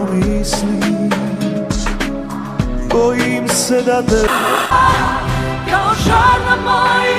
te pomislim Bojim se da te Kao žar na mojim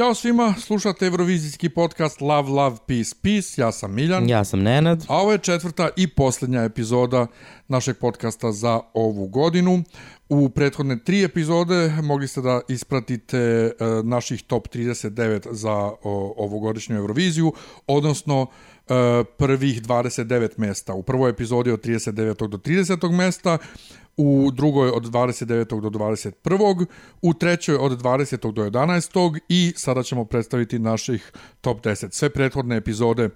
Ćao svima, slušate Eurovizijski podcast Love, Love, Peace, Peace. Ja sam Miljan. Ja sam Nenad. A ovo je četvrta i posljednja epizoda našeg podcasta za ovu godinu. U prethodne tri epizode mogli ste da ispratite e, naših top 39 za ovogodišnju Euroviziju, odnosno e, prvih 29 mesta. U prvoj epizodi od 39. do 30. mesta, u drugoj od 29. do 21. u trećoj od 20. do 11. i sada ćemo predstaviti naših top 10. Sve prethodne epizode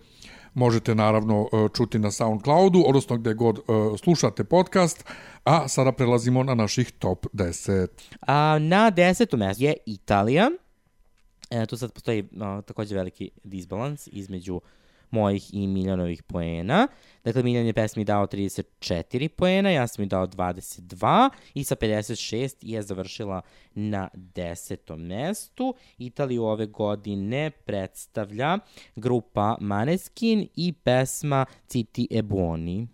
možete naravno e, čuti na SoundCloudu, odnosno gde god e, slušate podcast, a sada prelazimo na naših top 10. A, na desetom mjestu je Italija. E, tu sad postoji a, takođe veliki disbalans između mojih i Miljanovih poena. Dakle, Miljan je pesmi dao 34 poena, ja sam mi dao 22 i sa 56 je završila na desetom mestu. Italiju ove godine predstavlja grupa Maneskin i pesma Citi e Buoni.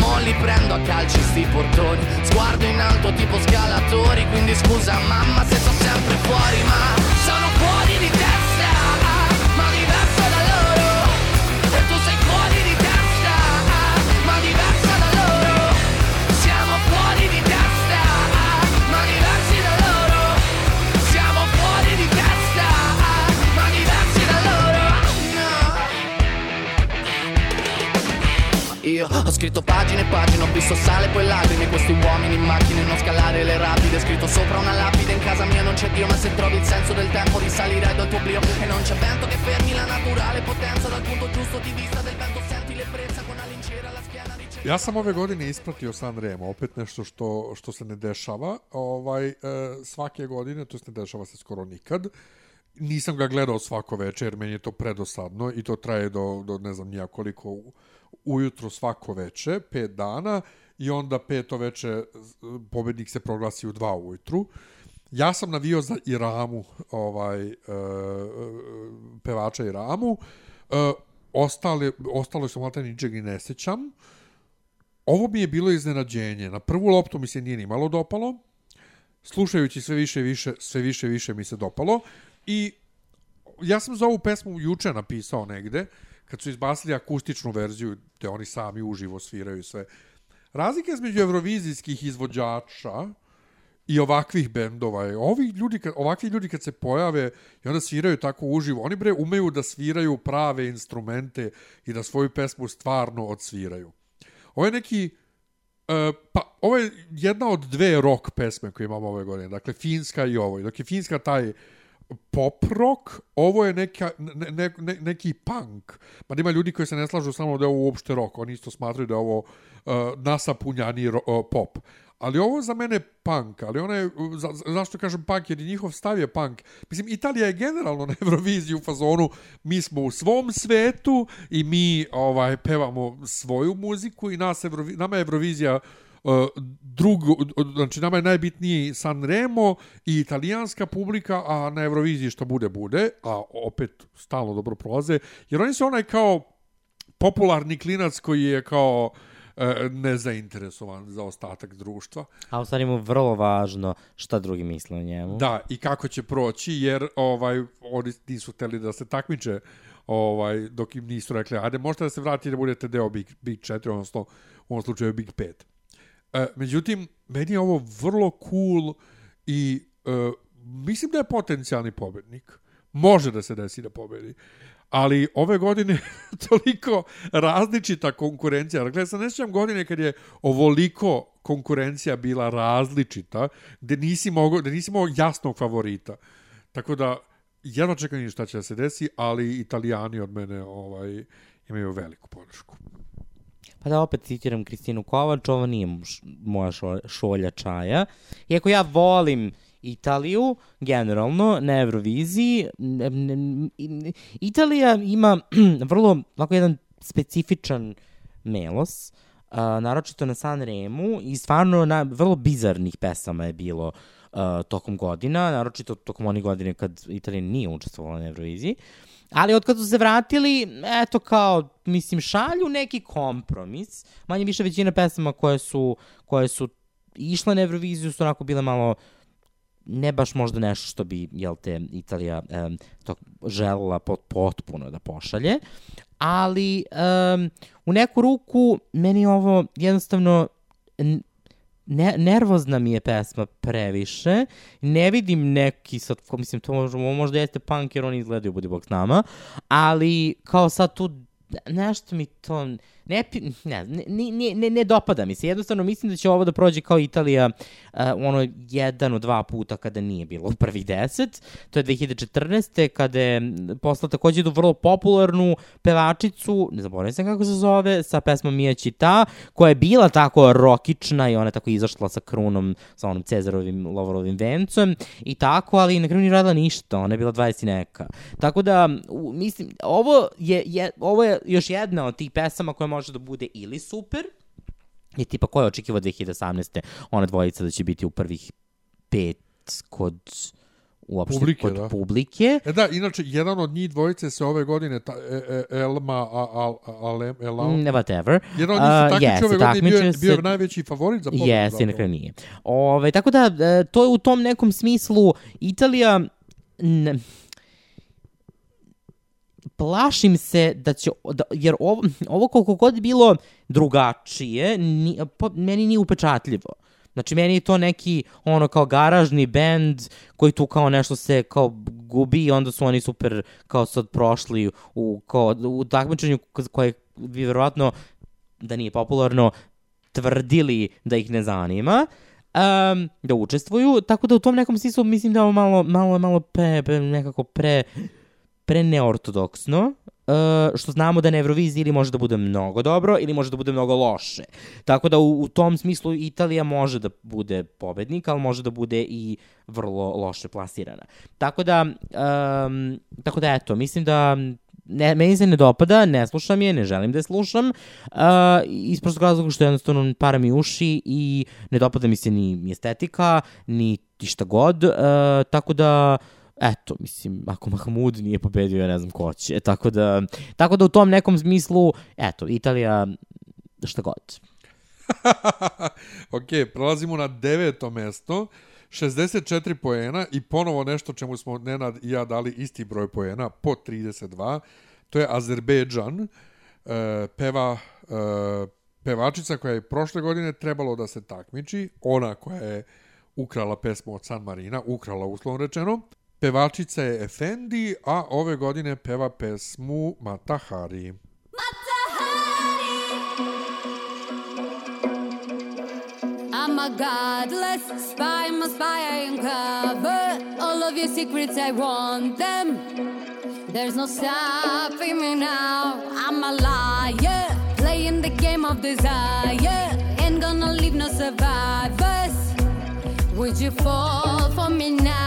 Mo li prendo a calci sti portoni. Sguardo in alto tipo scalatori Quindi scusa mamma se sto sempre fuori Ma sono fuori di testa io. Ho scritto pagine e pagine, ho visto sale poi lacrime. Questi uomini in macchine, non scalare le rapide. Scritto sopra una lapide, in casa mia non c'è Dio. Ma se trovi il senso del tempo risalirai dal tuo oblio. E non c'è vento che fermi la naturale potenza. Dal punto giusto di vista del vento senti l'ebbrezza Con la alla schiena ricerca Ja sam ove godine ispratio San Remo, opet nešto što, što se ne dešava. Ovaj, e, svake godine, to se ne dešava se skoro nikad. Nisam ga gledao svako večer, meni je to predosadno i to traje do, do ne znam nija koliko ujutro svako veče, pet dana i onda peto veče pobednik se proglasi u dva ujutru. Ja sam navio za Iramu, ovaj, e, pevača Iramu, e, ostale, ostalo se malta ničeg i ne sećam. Ovo mi je bilo iznenađenje. Na prvu loptu mi se nije ni malo dopalo. Slušajući sve više i više, sve više i više mi se dopalo. I ja sam za ovu pesmu juče napisao negde, kad su izbacili akustičnu verziju, gde oni sami uživo sviraju sve. Razlika između evrovizijskih izvođača i ovakvih bendova je, ovi ljudi, kad, ovakvi ljudi kad se pojave i onda sviraju tako uživo, oni bre umeju da sviraju prave instrumente i da svoju pesmu stvarno odsviraju. Ovo je neki Uh, pa, ovo je jedna od dve rock pesme koje imamo ove godine. Dakle, finska i ovo. Dok je finska taj pop rock, ovo je neka, ne, ne, ne, neki punk. Ma ima ljudi koji se ne slažu samo da je ovo uopšte rock. Oni isto smatraju da je ovo uh, nasapunjani ro, uh, pop. Ali ovo za mene punk, ali ona je, za, za- zašto kažem punk, jer njihov stav je punk. Mislim, Italija je generalno na Euroviziji u fazonu, mi smo u svom svetu i mi ovaj pevamo svoju muziku i nas Evrovi, nama je Eurovizija uh, drugo, znači nama je najbitniji San Remo i italijanska publika, a na Euroviziji što bude, bude, a opet stalno dobro prolaze, jer oni su onaj kao popularni klinac koji je kao e, nezainteresovan za ostatak društva. A u stvari mu vrlo važno šta drugi misle o njemu. Da, i kako će proći, jer ovaj oni nisu hteli da se takmiče ovaj, dok im nisu rekli, ajde možete da se vratite da budete deo Big, Big 4, odnosno u ovom slučaju Big 5. E, međutim, meni je ovo vrlo cool i e, mislim da je potencijalni pobednik. Može da se desi da pobedi. Ali ove godine toliko različita konkurencija. Dakle, ja sam ne godine kad je ovoliko konkurencija bila različita, gde nisi mogao, gde nisi mogao jasnog favorita. Tako da, jedno čekam šta će da se desi, ali italijani od mene ovaj, imaju veliku podršku. Pa da opet citiram Kristinu Kovač, ovo nije moja šo, šolja čaja. Iako ja volim Italiju, generalno, na Euroviziji, Italija ima vrlo, ovako jedan specifičan melos, a, naročito na San Remu i stvarno na vrlo bizarnih pesama je bilo uh, tokom godina, naročito tokom onih godine kad Italija nije učestvovala na Euroviziji. Ali od kad su se vratili, eto kao, mislim, šalju neki kompromis. Manje više većina pesama koje su, koje su išle na Euroviziju su onako bile malo ne baš možda nešto što bi, jel te, Italija um, to želela pot, potpuno da pošalje, ali um, u neku ruku meni ovo jednostavno ne, nervozna mi je pesma previše, ne vidim neki sad, ko, mislim, to možda, možda jeste punk jer oni izgledaju Budi Bog s nama, ali kao sad tu nešto mi to ne, ne, ne, ne, ne, dopada mi se. Jednostavno mislim da će ovo da prođe kao Italija uh, ono jedan od dva puta kada nije bilo u prvih deset. To je 2014. kada je poslala takođe jednu vrlo popularnu pevačicu, ne zaboravim se kako se zove, sa pesmom Mia Čita, koja je bila tako rokična i ona tako izašla sa krunom, sa onom Cezarovim lovorovim vencom i tako, ali na kraju nije radila ništa, ona je bila 20 i neka. Tako da, u, mislim, ovo je, je, ovo je još jedna od tih pesama koja može da bude ili super, je tipa ko je očekivao 2018. ona dvojica da će biti u prvih pet kod uopšte Publike, kod da. publike. E da, inače, jedan od njih dvojice se ove godine, ta, e, e, Elma, a, al, Alem, Elam, Mm, whatever. jedan od njih se A, takmičio jeste, ove godine bio, je- bio je najveći favorit za pobedu. Jeste, zapravo. na kraju nije. Ove, tako da, e, to je u tom nekom smislu Italija... Ne, plašim se da će, da, jer ovo, ovo koliko god bilo drugačije, ni, po, meni nije upečatljivo. Znači, meni je to neki, ono, kao garažni bend koji tu kao nešto se kao gubi i onda su oni super kao sad prošli u, kao, u takmičenju koje bi verovatno da nije popularno, tvrdili da ih ne zanima um, da učestvuju, tako da u tom nekom smislu mislim da je malo, malo, malo pre, pre, nekako pre, pre neortodoksno, uh, što znamo da na Euroviziji ili može da bude mnogo dobro ili može da bude mnogo loše. Tako da u, u tom smislu Italija može da bude pobednik, ali može da bude i vrlo loše plasirana. Tako da, um, tako da eto, mislim da ne, meni se ne dopada, ne slušam je, ne želim da je slušam, uh, iz prostog razloga što jednostavno para mi uši i ne dopada mi se ni estetika, ni šta god, uh, tako da eto, mislim, ako Mahmud nije pobedio, ja ne znam ko će, tako da, tako da u tom nekom smislu, eto, Italija, šta god. ok, prelazimo na deveto mesto. 64 poena i ponovo nešto čemu smo Nenad i ja dali isti broj poena, po 32. To je Azerbejdžan, e, peva e, pevačica koja je prošle godine trebalo da se takmiči, ona koja je ukrala pesmu od San Marina, ukrala uslovno rečeno. Pevačica je Efendi, a ove godine peva pesmu Matahari. I'm a godless spy, I'm a spy, I uncover all of your secrets, I want them. There's no stopping me now. I'm a liar, playing the game of desire. Ain't gonna leave no survivors. Would you fall for me now?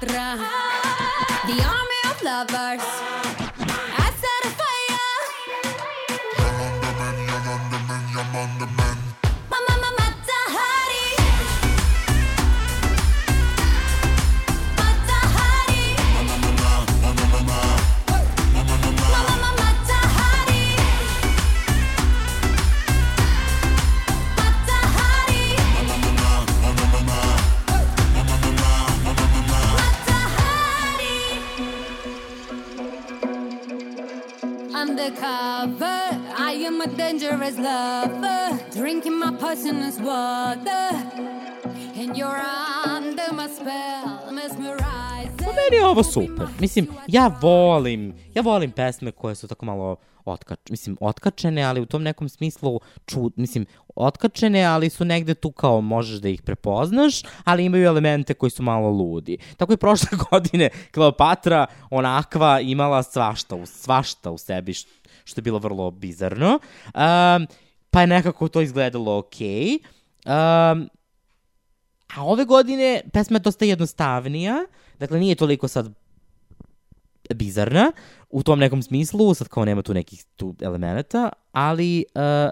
Just like Cleopatra, the army of lovers. My poisonous water. And you're under my spell, mesmerizing. Pa meni je ovo super. Mislim, ja volim, ja volim pesme koje su tako malo otkač, mislim, otkačene, ali u tom nekom smislu, ču, mislim, otkačene, ali su negde tu kao možeš da ih prepoznaš, ali imaju elemente koji su malo ludi. Tako je prošle godine Kleopatra onakva imala svašta, u, svašta u sebi, što je bilo vrlo bizarno. Um, pa je nekako to izgledalo okej. Okay. Um, A ove godine pesma je dosta jednostavnija, dakle nije toliko sad bizarna u tom nekom smislu, sad kao nema tu nekih tu elemenata, ali uh,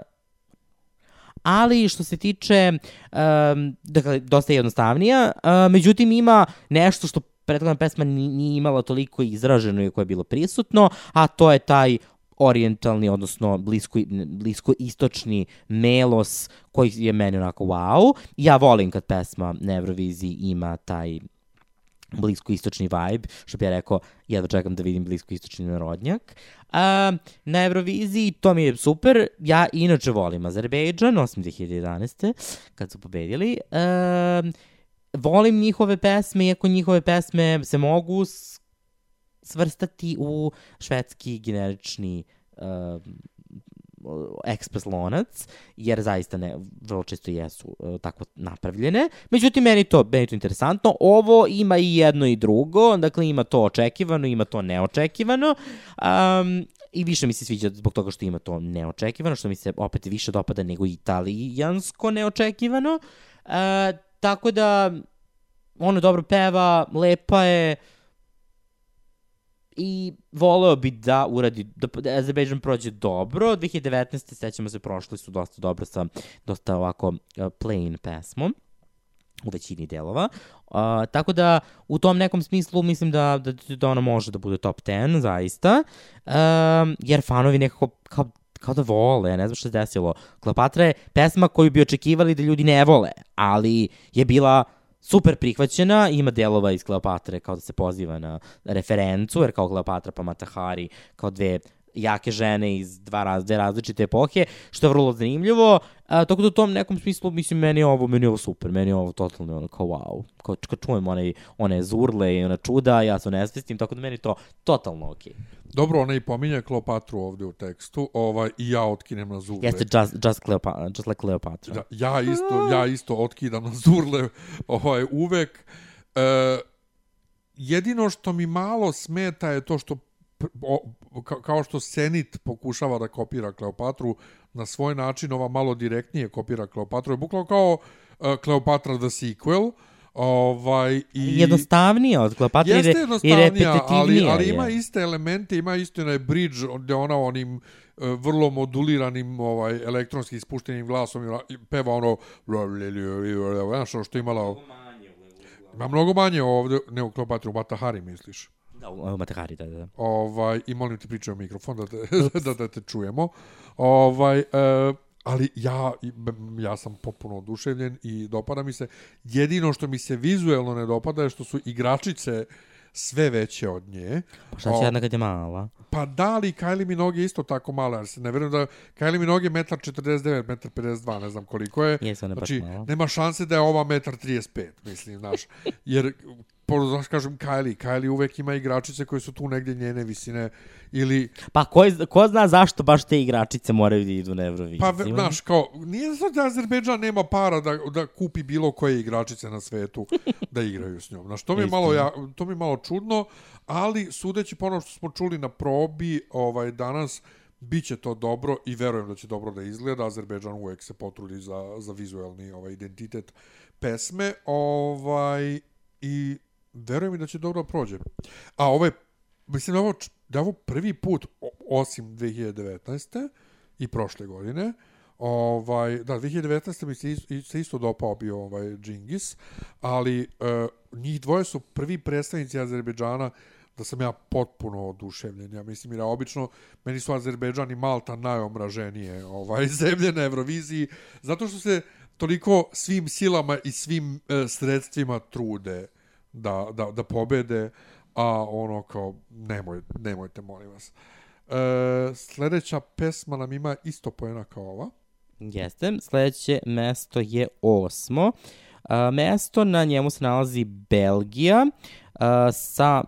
ali što se tiče um, dakle dosta je jednostavnija, uh, međutim ima nešto što prethodna pesma ni- nije imala toliko izraženo i koje je bilo prisutno, a to je taj orijentalni, odnosno blisko, blisko istočni melos koji je meni onako wow. Ja volim kad pesma na Euroviziji ima taj blisko istočni vibe, što bi ja rekao, jedva čekam da vidim blisko istočni narodnjak. A, na Euroviziji to mi je super, ja inače volim Azerbejdžan, osim 2011. kad su pobedili. A, volim njihove pesme, iako njihove pesme se mogu svrstati u švedski generični uh, ekspres lonac, jer zaista ne, vrlo često jesu uh, tako napravljene. Međutim, meni to, meni to interesantno. Ovo ima i jedno i drugo, dakle ima to očekivano, ima to neočekivano. Um, I više mi se sviđa zbog toga što ima to neočekivano, što mi se opet više dopada nego italijansko neočekivano. Uh, tako da, ono dobro peva, lepa je, i voleo bi da uradi, da, da Azerbejdžan prođe dobro. 2019. sećamo se, prošli su dosta dobro sa dosta ovako uh, plain pesmom u većini delova. Uh, tako da u tom nekom smislu mislim da, da, da ona može da bude top 10, zaista. Um, jer fanovi nekako kao kao da vole, ja ne znam što se desilo. Kleopatra je pesma koju bi očekivali da ljudi ne vole, ali je bila super prihvaćena, ima delova iz Kleopatre kao da se poziva na referencu, jer kao Kleopatra pa Matahari kao dve jake žene iz dva raz, dve različite epohe, što je vrlo zanimljivo. A, tako da u tom nekom smislu, mislim, meni je ovo, meni je ovo super, meni je ovo totalno ono kao wow. Kao, kad čujem one, one zurle i ona čuda, ja se nesvestim, tako da meni to totalno okej. Dobro, ona i pominje Kleopatru ovde u tekstu, ovaj, i ja otkinem na zurle. Jeste just, just, Cleopa, just like Cleopatra. Da, ja isto, ja isto otkidam na zurle ovaj, uvek. E, jedino što mi malo smeta je to što kao što Senit pokušava da kopira Kleopatru na svoj način, ova malo direktnije kopira Kleopatru. Je bukvalno kao uh, Kleopatra the sequel. Ovaj, i... Jednostavnije od Kleopatra i, Jeste i jednostavnija, ali, ali je. ima iste elemente, ima isto onaj bridge gde ona onim e, vrlo moduliranim ovaj elektronskim ispuštenim glasom i peva ono znaš što je imala ima mnogo manje ovde ne u Kleopatru, u Matahari misliš Da, u Matahari, da, da. ovaj, i molim te pričaj u mikrofon da te, da, da te čujemo. Ovaj, e, ali ja, ja sam potpuno oduševljen i dopada mi se. Jedino što mi se vizuelno ne dopada je što su igračice sve veće od nje. Pa šta će jedna kad je mala? Pa da li Kylie Minogue je isto tako mala, jer se ne verujem da Kylie Minogue je 1,49 m, 1,52 ne znam koliko je. Jeste, ona je baš znači, nema šanse da je ova 1,35 mislim, znaš. Jer, po, znaš, kažem, Kylie, Kylie uvek ima igračice koje su tu negdje njene visine ili, Pa ko, je- ko zna zašto baš te igračice moraju da idu na Euroviziju? pa, znaš, kao, nije sad da Azerbejdžan nema para da, da kupi bilo koje igračice na svetu da igraju s njom. Znaš, to mi je malo, ja, to mi je malo čudno, ali sudeći po ono što smo čuli na probi ovaj danas, Biće to dobro i verujem da će dobro da izgleda. Azerbejdžan uvek se potrudi za, za vizuelni ovaj, identitet pesme. Ovaj, I verujem i da će dobro da prođe. A ovo je, mislim da ovo, da ovo prvi put, osim 2019. i prošle godine, Ovaj, da, 2019. mi se isto, isto dopao bio ovaj Džingis, ali uh, njih dvoje su prvi predstavnici Azerbejdžana da sam ja potpuno oduševljen. Ja mislim, jer ja obično, meni su Azerbejdžan i Malta najomraženije ovaj, zemlje na Euroviziji, zato što se toliko svim silama i svim e, sredstvima trude da, da, da pobede, a ono kao, nemoj, nemojte, molim vas. E, sledeća pesma nam ima isto poena kao ova. Jeste. Sledeće mesto je osmo. Uh, mesto na njemu se nalazi Belgija uh, sa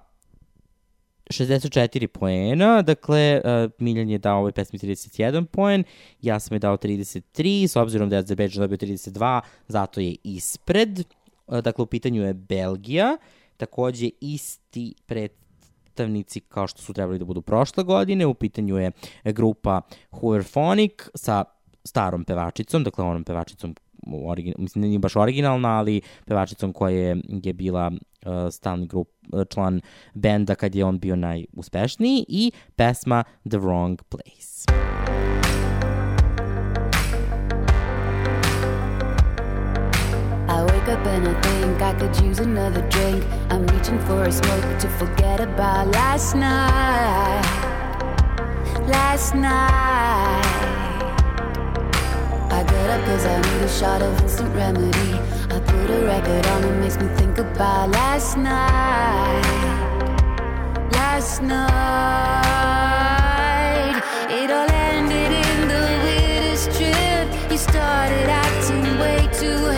64 poena, dakle, uh, Miljan je dao ovoj pesmi 31 poen, ja sam je dao 33, s obzirom da je Azerbejdžan dobio 32, zato je ispred. Uh, dakle, u pitanju je Belgija, takođe isti predstavnici kao što su trebali da budu prošle godine, u pitanju je grupa Hooverphonic sa starom pevačicom, dakle onom pevačicom origin, mislim nije baš originalna, ali pevačicom koja je, je bila uh, stalni grup, uh, član benda kad je on bio najuspešniji i pesma The Wrong Place. Wake up and I think I could use another drink. I'm reaching for a smoke to forget about last night. Last night. I get up cause I need a shot of instant remedy. I put a record on that makes me think about last night. Last night. It all ended in the weirdest trip. You started acting way too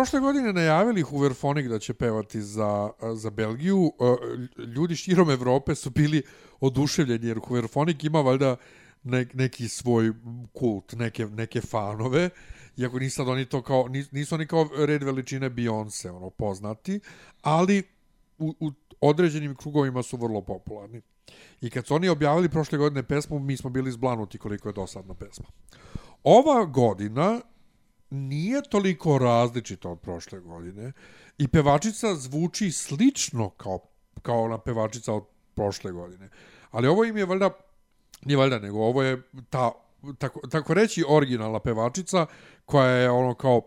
prošle godine najavili Hooverphonic da će pevati za, za Belgiju, e, ljudi širom Evrope su bili oduševljeni jer Hooverphonic ima valjda ne, neki svoj kult, neke, neke fanove, iako nisu sad oni to kao, nis- nisu oni kao red veličine Beyoncé, ono, poznati, ali u, u određenim krugovima su vrlo popularni. I kad su oni objavili prošle godine pesmu, mi smo bili zblanuti koliko je dosadna pesma. Ova godina nije toliko različita od prošle godine i pevačica zvuči slično kao, kao ona pevačica od prošle godine. Ali ovo im je valjda, nije valjda, nego ovo je ta, tako, tako reći, originalna pevačica koja je ono kao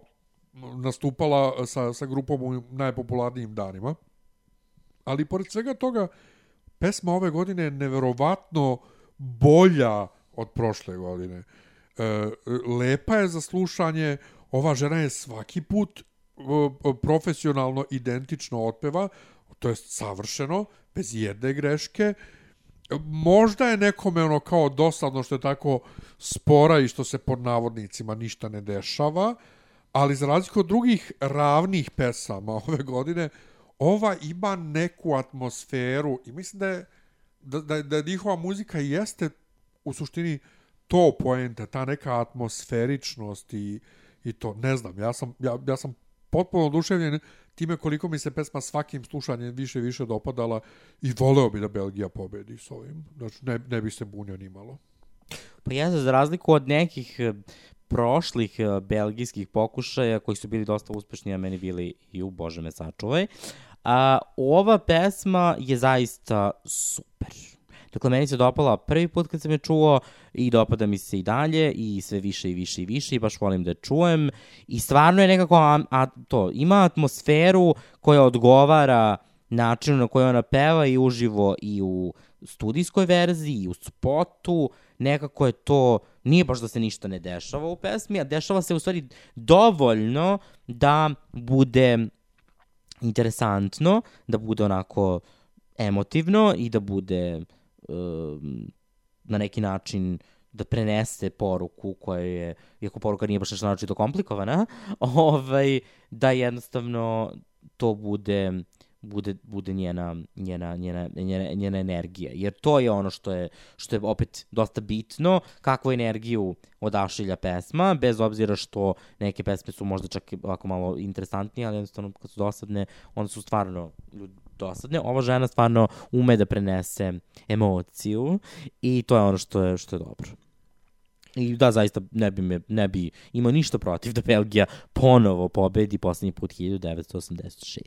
nastupala sa, sa grupom u najpopularnijim danima. Ali pored svega toga, pesma ove godine je neverovatno bolja od prošle godine. E, lepa je za slušanje, ova žena je svaki put profesionalno identično otpeva, to je savršeno, bez jedne greške. Možda je nekome ono kao dosadno što je tako spora i što se pod navodnicima ništa ne dešava, ali za razliku od drugih ravnih pesama ove godine, ova ima neku atmosferu i mislim da je da, da, da njihova muzika jeste u suštini to poenta, ta neka atmosferičnost i, i to, ne znam, ja sam, ja, ja sam potpuno oduševljen time koliko mi se pesma svakim slušanjem više i više dopadala i voleo bi da Belgija pobedi s ovim. Znači, ne, ne bi se bunio ni malo. Pa ja za razliku od nekih e, prošlih e, belgijskih pokušaja koji su bili dosta uspešni, a meni bili i u Bože me sačuvaj, a, ova pesma je zaista super. Dakle, meni se dopala prvi put kad sam je čuo i dopada mi se i dalje i sve više i više i više i baš volim da je čujem. I stvarno je nekako, a, a, to, ima atmosferu koja odgovara načinu na koji ona peva i uživo i u studijskoj verziji i u spotu, nekako je to, nije baš da se ništa ne dešava u pesmi, a dešava se u stvari dovoljno da bude interesantno, da bude onako emotivno i da bude na neki način da prenese poruku koja je, iako poruka nije baš nešto naročito komplikovana, ovaj, da jednostavno to bude bude, bude njena, njena, njena, njena, njena energija. Jer to je ono što je, što je opet dosta bitno, kakvu energiju odašilja pesma, bez obzira što neke pesme su možda čak ovako malo interesantnije, ali jednostavno kad su dosadne, onda su stvarno ljudi dosadne. Ova žena stvarno ume da prenese emociju i to je ono što je, što je dobro. I da, zaista ne bi, me, ne bi imao ništa protiv da Belgija ponovo pobedi poslednji put 1986.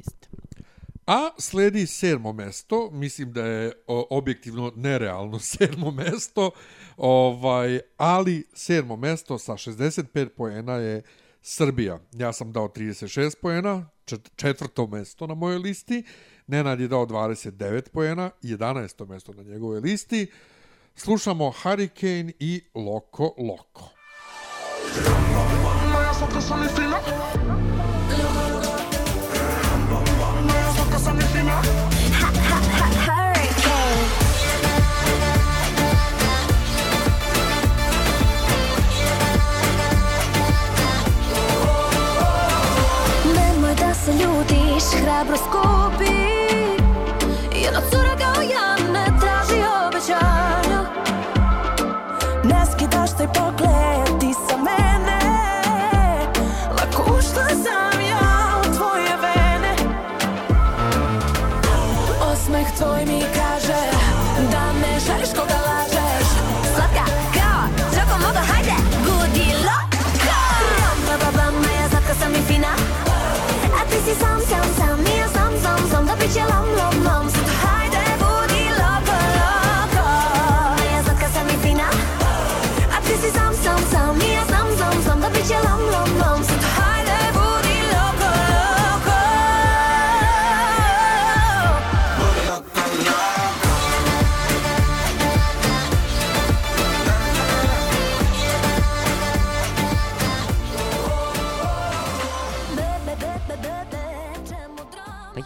A sledi sedmo mesto, mislim da je o, objektivno nerealno sedmo mesto, ovaj, ali sedmo mesto sa 65 poena je Srbija. Ja sam dao 36 poena, čet- četvrto mesto na mojoj listi. Nenad je dao 29 poena, 11. mesto na njegovoj listi. Slušamo Hurricane i Loko Loko. Hrabro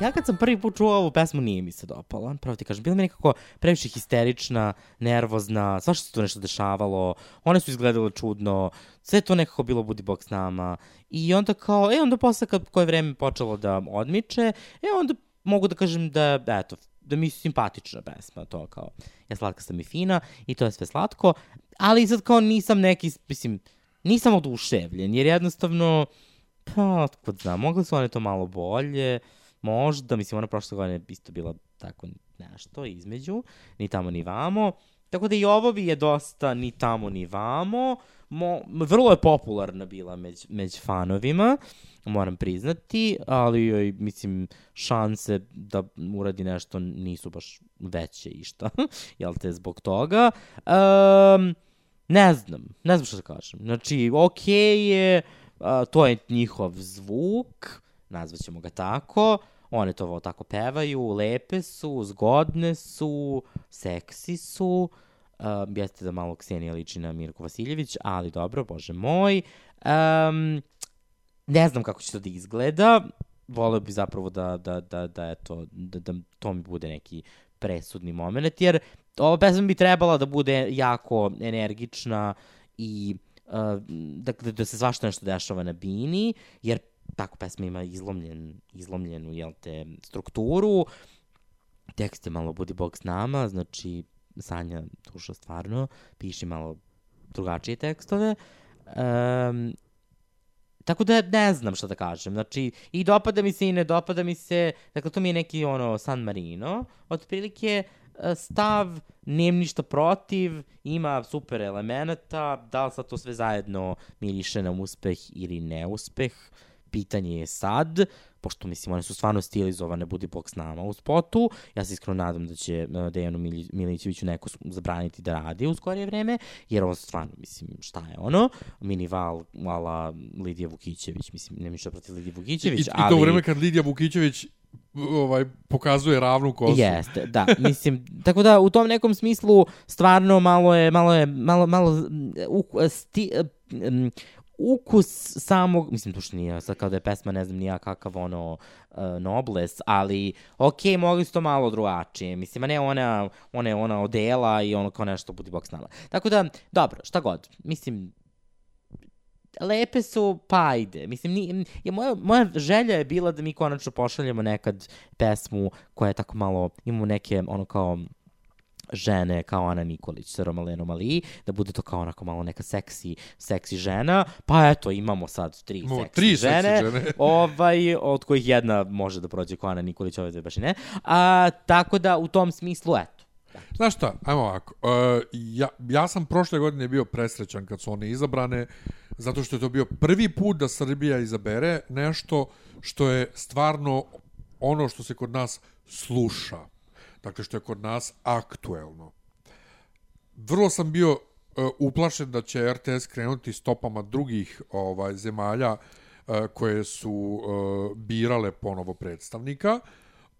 ja kad sam prvi put čuo ovu pesmu nije mi se dopala, pravo ti kažem. Bila mi nekako previše histerična, nervozna, svašta se tu nešto dešavalo, one su izgledale čudno, sve to nekako bilo budi bok s nama. I onda kao, e onda posle kad koje vreme počelo da odmiče, e onda mogu da kažem da, eto, da mi je simpatična pesma, to kao, ja slatka sam i fina i to je sve slatko, ali sad kao nisam neki, mislim, nisam oduševljen, jer jednostavno, pa, otkud znam, mogli su one to malo bolje, možda, mislim, ona prošle godine isto bila tako nešto između, ni tamo ni vamo, tako da i ovo bi je dosta ni tamo ni vamo, Mo, vrlo je popularna bila među, među fanovima, moram priznati, ali joj, mislim, šanse da uradi nešto nisu baš veće i šta, jel te, zbog toga. Um, ne znam, ne znam što da kažem. Znači, okej je, a, to je njihov zvuk, nazvaćemo ga tako, one to tako pevaju, lepe su, zgodne su, seksi su, um, jeste da malo Ksenija liči na Mirko Vasiljević, ali dobro, bože moj. Um, ne znam kako će to da izgleda, voleo bi zapravo da, da, da, da, eto, da, da to mi bude neki presudni moment, jer ova pesma bi trebala da bude jako energična i uh, da, da se svašta nešto dešava na bini, jer tako pesma ima izlomljen, izlomljenu, jel te, strukturu, tekst je malo budi bog s nama, znači Sanja Tuša stvarno piše malo drugačije tekstove. Um, tako da ne znam šta da kažem. Znači, i dopada mi se i ne dopada mi se. Dakle, to mi je neki ono San Marino. Otprilike e, stav, nemam ništa protiv, ima super elemenata, da li sad to sve zajedno miriše na uspeh ili neuspeh, pitanje je sad, pošto mislim one su stvarno stilizovane, budi bog s nama u spotu, ja se iskreno nadam da će uh, Dejanu Mili- Milićeviću neko zabraniti da radi u skorije vreme, jer ovo stvarno, mislim, šta je ono, minival ala Lidija Vukićević, mislim, nema ništa protiv Lidije I, Vukićević, I ali... to u vreme kad Lidija Vukićević ovaj, pokazuje ravnu kosu. Jeste, da, mislim, tako da u tom nekom smislu stvarno malo je, malo je, malo, malo, u, sti, um, ukus samog, mislim, što nije sad kao da je pesma, ne znam ni ja kakav ono uh, nobles, ali okej, mogli su to malo drugačije, mislim, a ne ona, ona je ona odela i ono kao nešto budi bok s nama. Tako da, dobro, šta god, mislim, lepe su, pa ajde. Mislim, ni, je, moja, moja želja je bila da mi konačno pošaljemo nekad pesmu koja je tako malo, imamo neke, ono kao, žene kao Ana Nikolić sa Romalenom Ali, da bude to kao onako malo neka seksi, seksi žena, pa eto, imamo sad tri Imamo seksi tri seksi žene, žene. ovaj, od kojih jedna može da prođe kao Ana Nikolić, ove dve baš i ne. A, tako da, u tom smislu, eto. Znaš šta, ajmo ovako. Uh, ja, ja sam prošle godine bio presrećan kad su one izabrane, zato što je to bio prvi put da Srbija izabere nešto što je stvarno ono što se kod nas sluša. Dakle, što je kod nas aktuelno. Vrlo sam bio uh, uplašen da će RTS krenuti stopama drugih ovaj zemalja uh, koje su uh, birale ponovo predstavnika.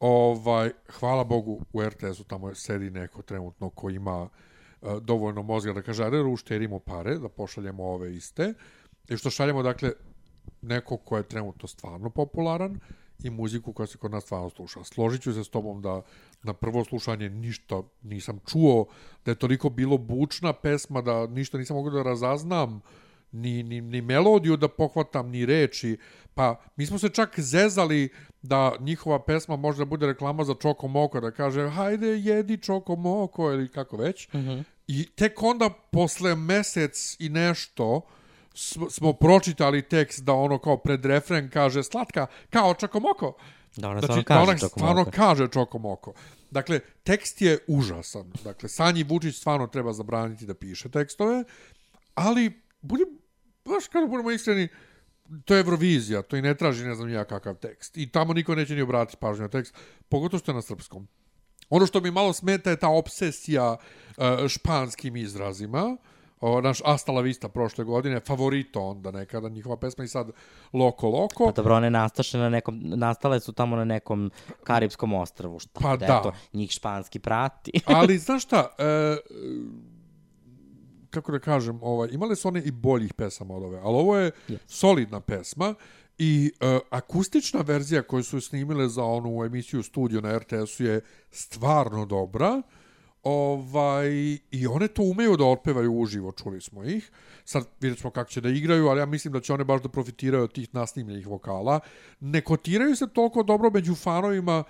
Ovaj, hvala Bogu, u RTS-u tamo sedi neko trenutno ko ima dovoljno mozga da kaže, ajde ušterimo pare, da pošaljemo ove iste. I što šaljemo, dakle, neko ko je trenutno stvarno popularan i muziku koja se kod nas stvarno sluša. Složit ću se s tobom da na prvo slušanje ništa nisam čuo, da je toliko bilo bučna pesma da ništa nisam mogao da razaznam, ni, ni, ni melodiju da pohvatam, ni reči. Pa mi smo se čak zezali da njihova pesma može da bude reklama za Čoko Moko, da kaže hajde jedi Čoko Moko ili kako već. Mm -hmm. I tek onda posle mesec i nešto sm- smo pročitali tekst da ono kao pred refren kaže slatka kao Čokomoko. Da ona Znači, stvarno kaže stvarno kaže Čokomoko. Dakle, tekst je užasan. Dakle, Sanji Vučić stvarno treba zabraniti da piše tekstove, ali budem, baš kada budemo iskreni, to je Eurovizija, to i ne traži ne znam ja kakav tekst. I tamo niko neće ni obratiti pažnju na tekst, pogotovo što je na srpskom. Ono što mi malo smeta je ta obsesija uh, španskim izrazima. O, naš Asta la Vista prošle godine, favorito onda nekada, njihova pesma i sad Loko Loko. Pa dobro, one nastaše na nekom, nastale su tamo na nekom Karibskom ostrvu, šta Pa da, da. eto, njih španski prati. Ali, znaš šta, e, kako da kažem, ovaj, imale su one i boljih pesama od ove, ali ovo je yes. solidna pesma i e, akustična verzija koju su snimile za onu emisiju studio na RTS-u je stvarno dobra. Ovaj, I one to umeju da otpevaju uživo, čuli smo ih. Sad vidjet ćemo kako će da igraju, ali ja mislim da će one baš da profitiraju od tih nasnimljenih vokala. Ne kotiraju se toliko dobro među fanovima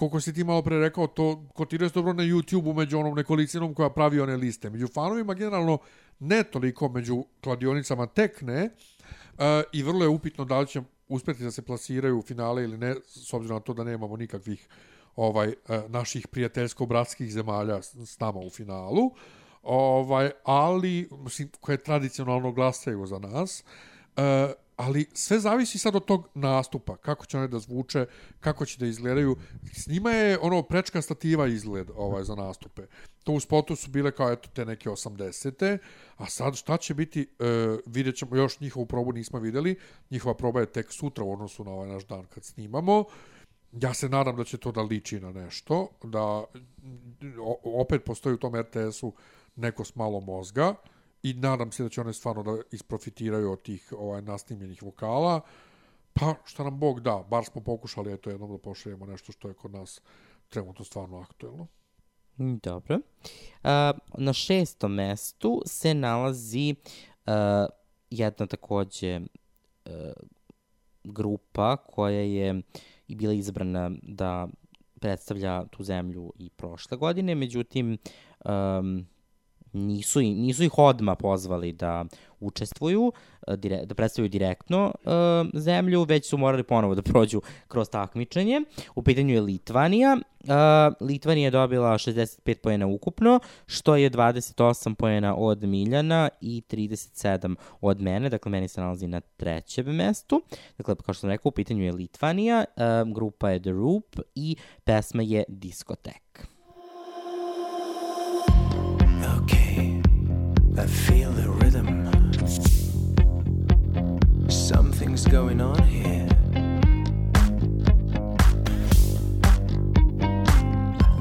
koliko si ti malo pre rekao, to kotiraju se dobro na YouTube-u među onom nekolicinom koja pravi one liste. Među fanovima generalno ne toliko, među kladionicama tek ne. Uh, I vrlo je upitno da li će uspjeti da se plasiraju u finale ili ne, s obzirom na to da nemamo nikakvih ovaj uh, naših prijateljsko-bratskih zemalja s, nama u finalu. Ovaj, ali, mislim, koje tradicionalno glasaju za nas. Uh, ali sve zavisi sad od tog nastupa, kako će one da zvuče, kako će da izgledaju. S njima je ono prečka stativa izgled ovaj, za nastupe. To u spotu su bile kao eto te neke 80. A sad šta će biti, e, vidjet ćemo, još njihovu probu nismo videli, njihova proba je tek sutra u odnosu na ovaj naš dan kad snimamo. Ja se nadam da će to da liči na nešto, da opet postoji u tom RTS-u neko s malo mozga, i nadam se da će one stvarno da isprofitiraju od tih ovaj, nasnimljenih vokala. Pa, šta nam Bog da, bar smo pokušali eto jednom da pošaljemo nešto što je kod nas trenutno stvarno aktuelno. Mm, Dobro. Uh, na šestom mestu se nalazi uh, jedna takođe uh, grupa koja je i bila izabrana da predstavlja tu zemlju i prošle godine, međutim um, nisu, nisu ih odma pozvali da učestvuju, e, dire, da predstavljaju direktno e, zemlju, već su morali ponovo da prođu kroz takmičenje. U pitanju je Litvanija. E, Litvanija je dobila 65 pojena ukupno, što je 28 pojena od Miljana i 37 od mene, dakle meni se nalazi na trećem mestu. Dakle, kao što sam rekao, u pitanju je Litvanija, e, grupa je The Roop i pesma je Diskotek. I feel the rhythm. Something's going on here.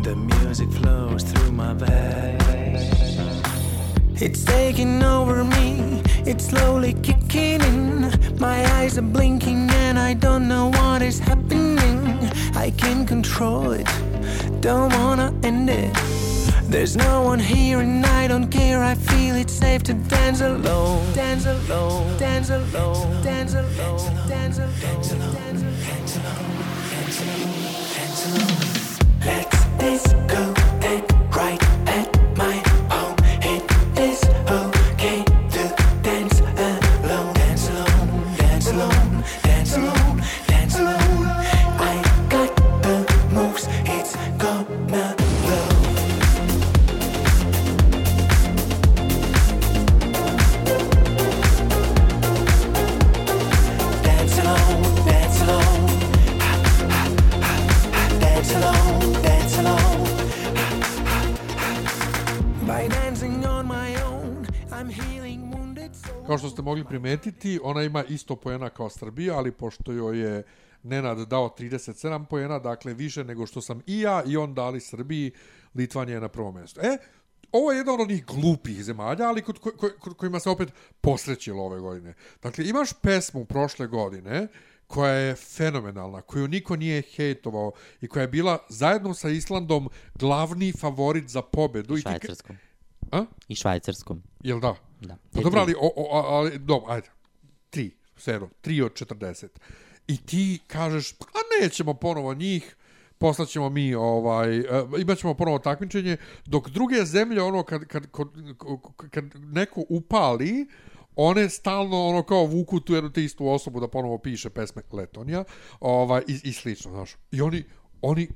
The music flows through my veins. It's taking over me, it's slowly kicking in. My eyes are blinking and I don't know what is happening. I can't control it, don't wanna end it. There's no one here and I don't care. I feel it's safe to dance alone. Dance alone. Dance alone. Dance alone. Dance alone. Dance alone. Dance alone. Dance alone. Let's disco. Dance. Ste mogli primetiti, ona ima isto poena kao Srbija, ali pošto joj je Nenad dao 37 poena, dakle više nego što sam i ja i on dali Srbiji, Litvanija je na prvom mjestu. E, ovo je jedna od onih glupih zemalja, ali kod, ko, ko, kod kojima se opet posrećilo ove godine. Dakle, imaš pesmu prošle godine, koja je fenomenalna, koju niko nije hejtovao i koja je bila zajedno sa Islandom glavni favorit za pobedu. I Švajcarskom. A? I švajcarskom. Jel da? Da. Pa dobro, ali, o, o, ali, dobro, ajde. Tri, sero, tri od 40. I ti kažeš, a nećemo ponovo njih, poslaćemo mi, ovaj, uh, imat ćemo ponovo takmičenje, dok druge zemlje, ono, kad, kad, kad, kad neko upali, one stalno ono kao vuku tu jednu te istu osobu da ponovo piše pesme Letonija ovaj, i, i slično, znaš. I oni, oni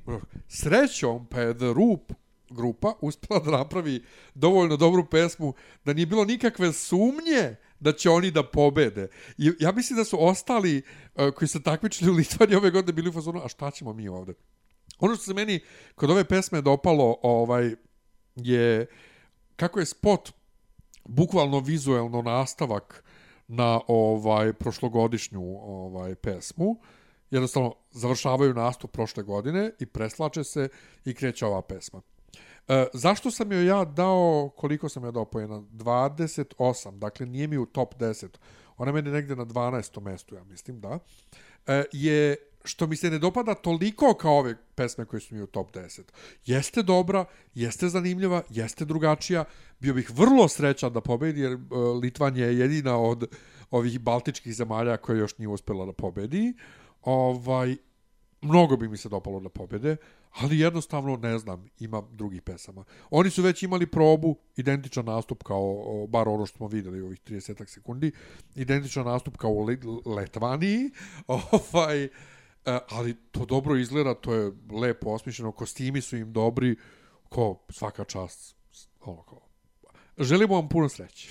srećom pa je The Roop grupa uspela da napravi dovoljno dobru pesmu da nije bilo nikakve sumnje da će oni da pobede. I ja mislim da su ostali uh, koji se takmičili u Litvaniji ove godine bili u fazonu, a šta ćemo mi ovde? Ono što se meni kod ove pesme dopalo ovaj, je kako je spot bukvalno vizuelno nastavak na ovaj prošlogodišnju ovaj pesmu. Jednostavno završavaju nastup prošle godine i preslače se i kreće ova pesma. E, zašto sam joj ja dao, koliko sam joj dao pojena? 28, dakle nije mi u top 10. Ona meni negde na 12. mestu, ja mislim, da. E, je što mi se ne dopada toliko kao ove pesme koje su mi u top 10. Jeste dobra, jeste zanimljiva, jeste drugačija. Bio bih vrlo srećan da pobedi, jer uh, Litvanija je jedina od ovih baltičkih zemalja koja još nije uspela da pobedi. Ovaj, mnogo bi mi se dopalo da pobede, ali jednostavno ne znam, ima drugih pesama. Oni su već imali probu, identičan nastup kao, bar ono što smo videli ovih 30 sekundi, identičan nastup kao u Letvaniji, ovaj, E, ali to dobro izgleda, to je lepo osmišljeno, kostimi su im dobri, ko svaka čast, ono kao. Želimo vam puno sreće.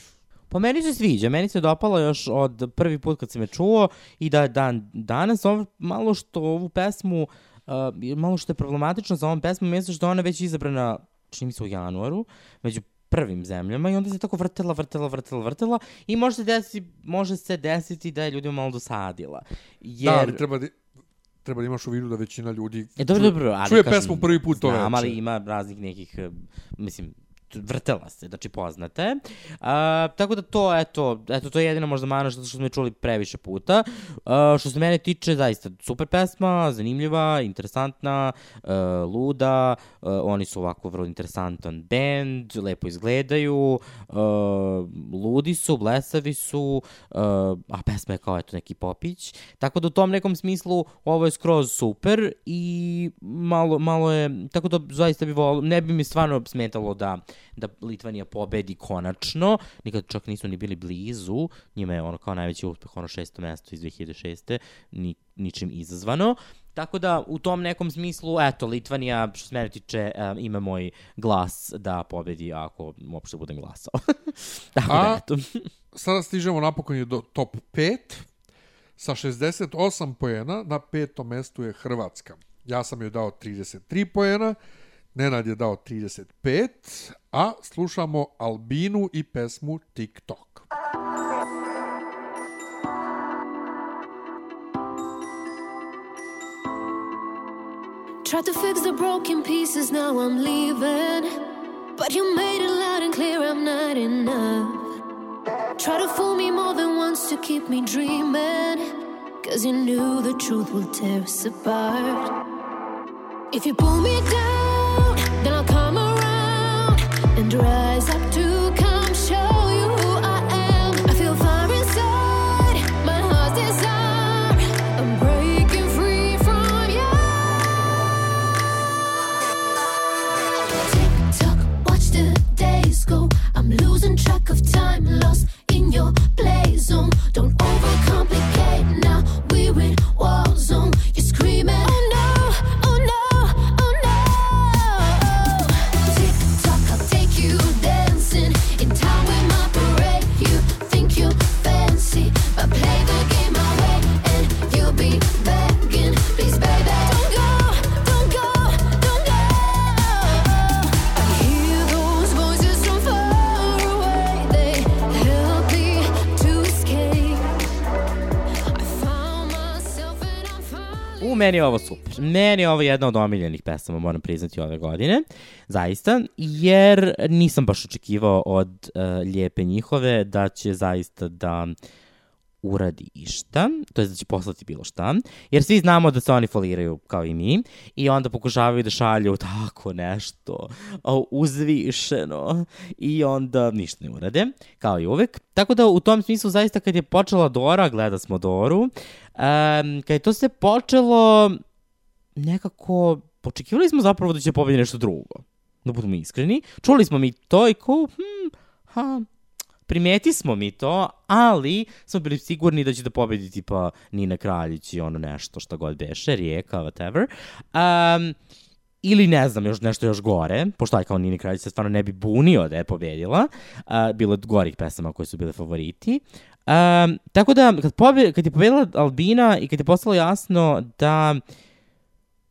Po meni se sviđa, meni se dopalo još od prvi put kad sam je čuo i da dan, danas ovo, malo što ovu pesmu, uh, malo što je problematično za ovom pesmom, mislim što je ona već izabrana, čini mi se u januaru, među prvim zemljama i onda se tako vrtela, vrtela, vrtela, vrtela i može se desiti, može se desiti da je ljudima malo dosadila. Jer... Da, ali treba da, treba da imaš u vidu da većina ljudi E, dobro, dobro, ali čuje kažem, pesmu prvi put to veče. Znam, ali ima raznih nekih, mislim, vrtela se, znači poznate. A, tako da to, eto, eto, to je jedina možda mana što, što smo je čuli previše puta. A, što se mene tiče, zaista, super pesma, zanimljiva, interesantna, a, luda, a, oni su ovako vrlo interesantan band, lepo izgledaju, a, ludi su, blesavi su, a, a pesma je kao, eto, neki popić. Tako da u tom nekom smislu ovo je skroz super i malo, malo je, tako da zaista bi volio, ne bi mi stvarno smetalo da, da Litvanija pobedi konačno, nikad čak nisu ni bili blizu, njima je ono kao najveći uspeh, ono šesto mesto iz 2006. Ni, ničim izazvano. Tako da, u tom nekom smislu, eto, Litvanija, što se mene tiče, um, ima moj glas da pobedi ako uopšte budem glasao. Tako da, A- eto. Sada stižemo napokon je do top 5. Sa 68 poena na petom mestu je Hrvatska. Ja sam joj dao 33 poena, Nenad je dao 35, a slušamo Albinu i pesmu TikTok. Tried to fix the broken pieces, now I'm leaving. But you made it loud and clear I'm not enough. Try to fool me more than once to keep me dreaming. Cause you knew the truth will tear us apart. If you pull me down, then I'll come around and rise up to meni je ovo super. Meni je ovo jedna od omiljenih pesama, moram priznati, ove godine. Zaista, jer nisam baš očekivao od uh, Lijepe njihove da će zaista da uradi išta, to je da će poslati bilo šta, jer svi znamo da se oni foliraju kao i mi i onda pokušavaju da šalju tako nešto uzvišeno i onda ništa ne urade, kao i uvek. Tako da u tom smislu zaista kad je počela Dora, gleda smo Doru, um, kad je to se počelo nekako, očekivali smo zapravo da će pobedi nešto drugo, da budemo iskreni. Čuli smo mi to i ko, hm, ha, primeti smo mi to, ali smo bili sigurni da će da pobedi tipa Nina Kraljić i ono nešto šta god beše, Rijeka, whatever. Um, ili ne znam, još nešto još gore, pošto aj kao Nini Kraljić se stvarno ne bi bunio da je pobedila, uh, bilo je gorih pesama koje su bile favoriti. Um, tako da, kad, pobe, kad je pobedila Albina i kad je postalo jasno da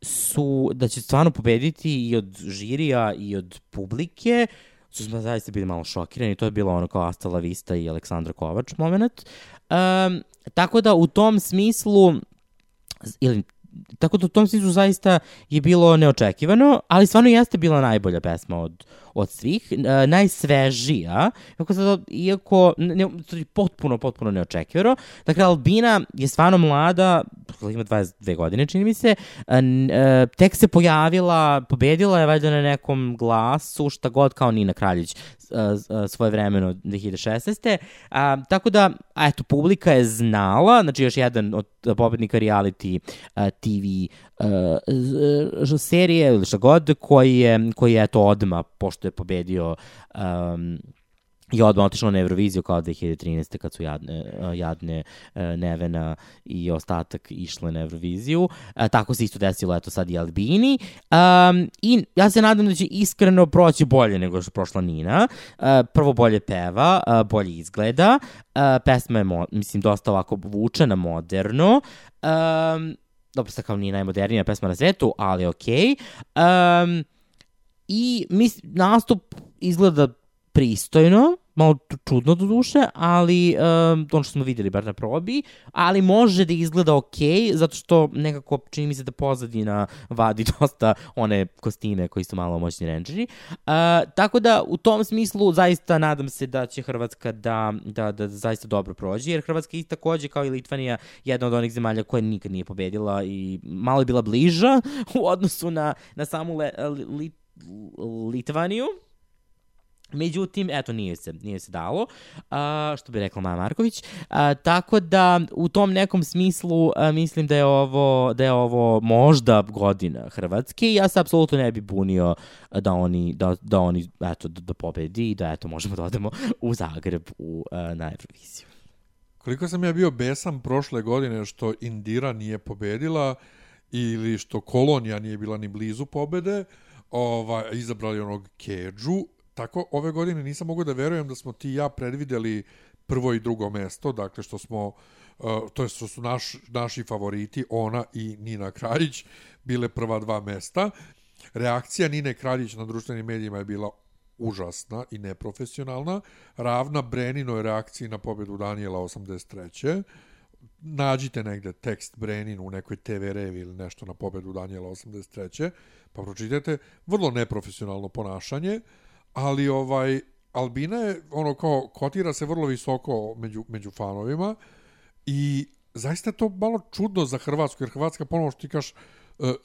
su, da će stvarno pobediti i od žirija i od publike, su smo zaista bili malo šokirani, to je bilo ono kao Asta La Vista i Aleksandra Kovač moment. Um, tako da u tom smislu, ili tako da u tom smislu zaista je bilo neočekivano, ali stvarno jeste bila najbolja pesma od, od svih, e, najsvežija, iako, sad, iako ne, potpuno, potpuno neočekivano. Dakle, Albina je stvarno mlada, ima 22 godine, čini mi se, e, e, tek se pojavila, pobedila je valjda na nekom glasu, šta god kao Nina Kraljić svoje vremeno 2016. A, tako da, eto, publika je znala, znači još jedan od pobednika reality a, TV a, serije ili šta god, koji je, koji je eto odma, pošto je pobedio um, i odmah otišla na Euroviziju kao 2013. kad su jadne, jadne Nevena i ostatak išle na Euroviziju. Tako se isto desilo eto sad i Albini. Um, I ja se nadam da će iskreno proći bolje nego što prošla Nina. Uh, prvo bolje peva, uh, bolje izgleda. Uh, pesma je, mislim, dosta ovako vučena moderno. Um, dobro, sad kao nije najmodernija pesma na svetu, ali okej. Okay. Um, I mis, nastup izgleda pristojno, malo čudno do duše, ali um, ono što smo videli bar na probi, ali može da izgleda ok, zato što nekako čini mi se da pozadina vadi dosta one kostime koji su malo moćni renđeri. Uh, tako da u tom smislu zaista nadam se da će Hrvatska da, da, da, da zaista dobro prođe, jer Hrvatska je takođe kao i Litvanija jedna od onih zemalja koja nikad nije pobedila i malo je bila bliža u odnosu na, na samu le, li, Litvaniju, Međutim, eto, nije se, nije se dalo, a, što bi rekla Maja Marković. A, tako da, u tom nekom smislu, a, mislim da je ovo, da je ovo možda godina Hrvatske i ja se apsolutno ne bi bunio da oni, da, da oni eto, da, da pobedi i da, eto, možemo da odemo u Zagreb u, a, na Euroviziju. Koliko sam ja bio besan prošle godine što Indira nije pobedila ili što Kolonija nije bila ni blizu pobede, ovaj, izabrali onog Keđu, tako ove godine nisam mogao da verujem da smo ti i ja predvideli prvo i drugo mesto, dakle što smo uh, to je što su naš, naši favoriti, ona i Nina Kraljić bile prva dva mesta. Reakcija Nine Kraljić na društvenim medijima je bila užasna i neprofesionalna, ravna Breninoj reakciji na pobjedu Danijela 83. Nađite negde tekst Brenin u nekoj TV revi ili nešto na pobjedu Danijela 83. Pa pročitajte, vrlo neprofesionalno ponašanje. Uh, ali ovaj Albina je ono kao kotira se vrlo visoko među, među fanovima i zaista to malo čudno za Hrvatsku, jer Hrvatska ponovo što ti kaš uh, uh,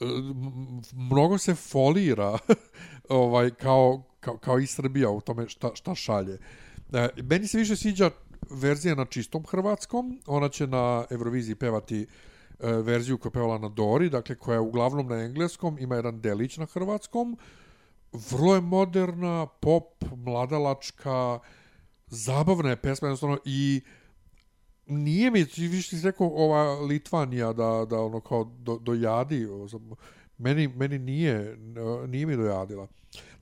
mnogo se folira ovaj kao, kao, kao i Srbija u tome šta, šta šalje. Uh, meni se više sviđa verzija na čistom hrvatskom, ona će na Euroviziji pevati verziju koja je pevala na Dori, dakle koja je uglavnom na engleskom, ima jedan delić na hrvatskom, vrlo je moderna, pop, mladalačka, zabavna je pesma jednostavno i nije mi, više ti rekao ova Litvanija da, da ono kao do, dojadi, meni, meni nije, nije mi dojadila.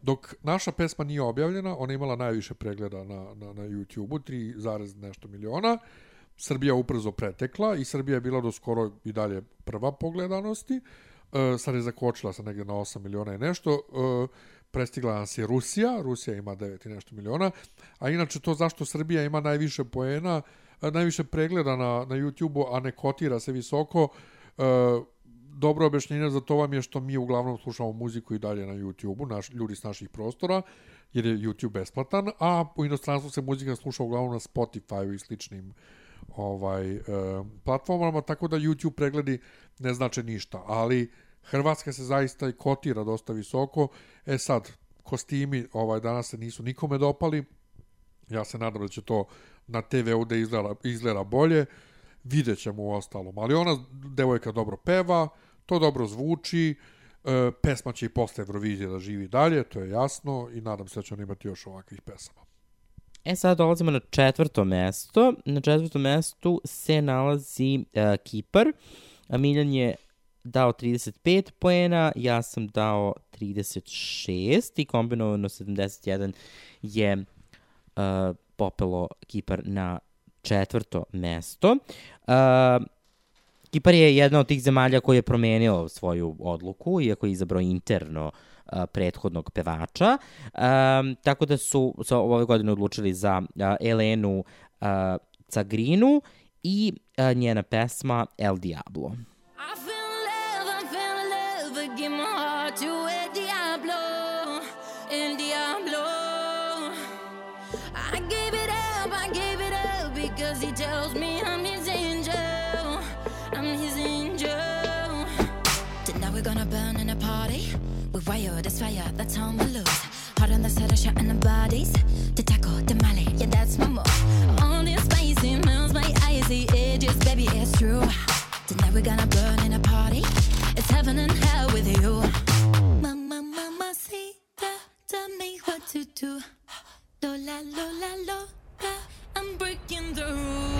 Dok naša pesma nije objavljena, ona imala najviše pregleda na, na, na YouTube-u, 3, nešto miliona, Srbija uprzo pretekla i Srbija je bila do skoro i dalje prva pogledanosti, uh, sad je zakočila sa negde na 8 miliona i nešto, uh, prestigla nas je Rusija, Rusija ima 9 i nešto miliona, a inače to zašto Srbija ima najviše poena, najviše pregleda na, na YouTube-u, a ne kotira se visoko, dobro objašnjenje za to vam je što mi uglavnom slušamo muziku i dalje na YouTube-u, naš, ljudi s naših prostora, jer je YouTube besplatan, a u inostranstvu se muzika sluša uglavnom na Spotify i sličnim ovaj e, platformama, tako da YouTube pregledi ne znače ništa, ali Hrvatska se zaista i kotira dosta visoko. E sad, kostimi ovaj danas se nisu nikome dopali. Ja se nadam da će to na TV-u da izgleda, izgleda bolje. Vidjet ćemo u ostalom. Ali ona, devojka, dobro peva, to dobro zvuči, e, pesma će i posle Eurovizije da živi dalje, to je jasno i nadam se da će on imati još ovakvih pesama. E sad dolazimo na četvrto mesto. Na četvrtom mestu se nalazi uh, Kipar. Miljan je dao 35 poena, ja sam dao 36 i kombinovano 71 je uh, popelo Kipar na četvrto mesto. Uh, Kipar je jedna od tih zemalja koja je promenila svoju odluku, iako je izabrao interno uh, prethodnog pevača. Um, tako da su, su ove godine odlučili za uh, Elenu uh, Cagrinu i uh, njena pesma El Diablo. To El Diablo, El Diablo. I gave it up, I gave it up because he tells me I'm his angel, I'm his angel. Tonight we're gonna burn in a party. We wire this fire, that's how we lose. Hard on the set of shot in the bodies. To tackle the Mali, yeah, that's my move. All this spicy melts my icy edges, baby, it's true. Tonight we're gonna burn in a party. It's heaven and hell tell me what to do. Lola, Lola, Lola. I'm breaking the rules.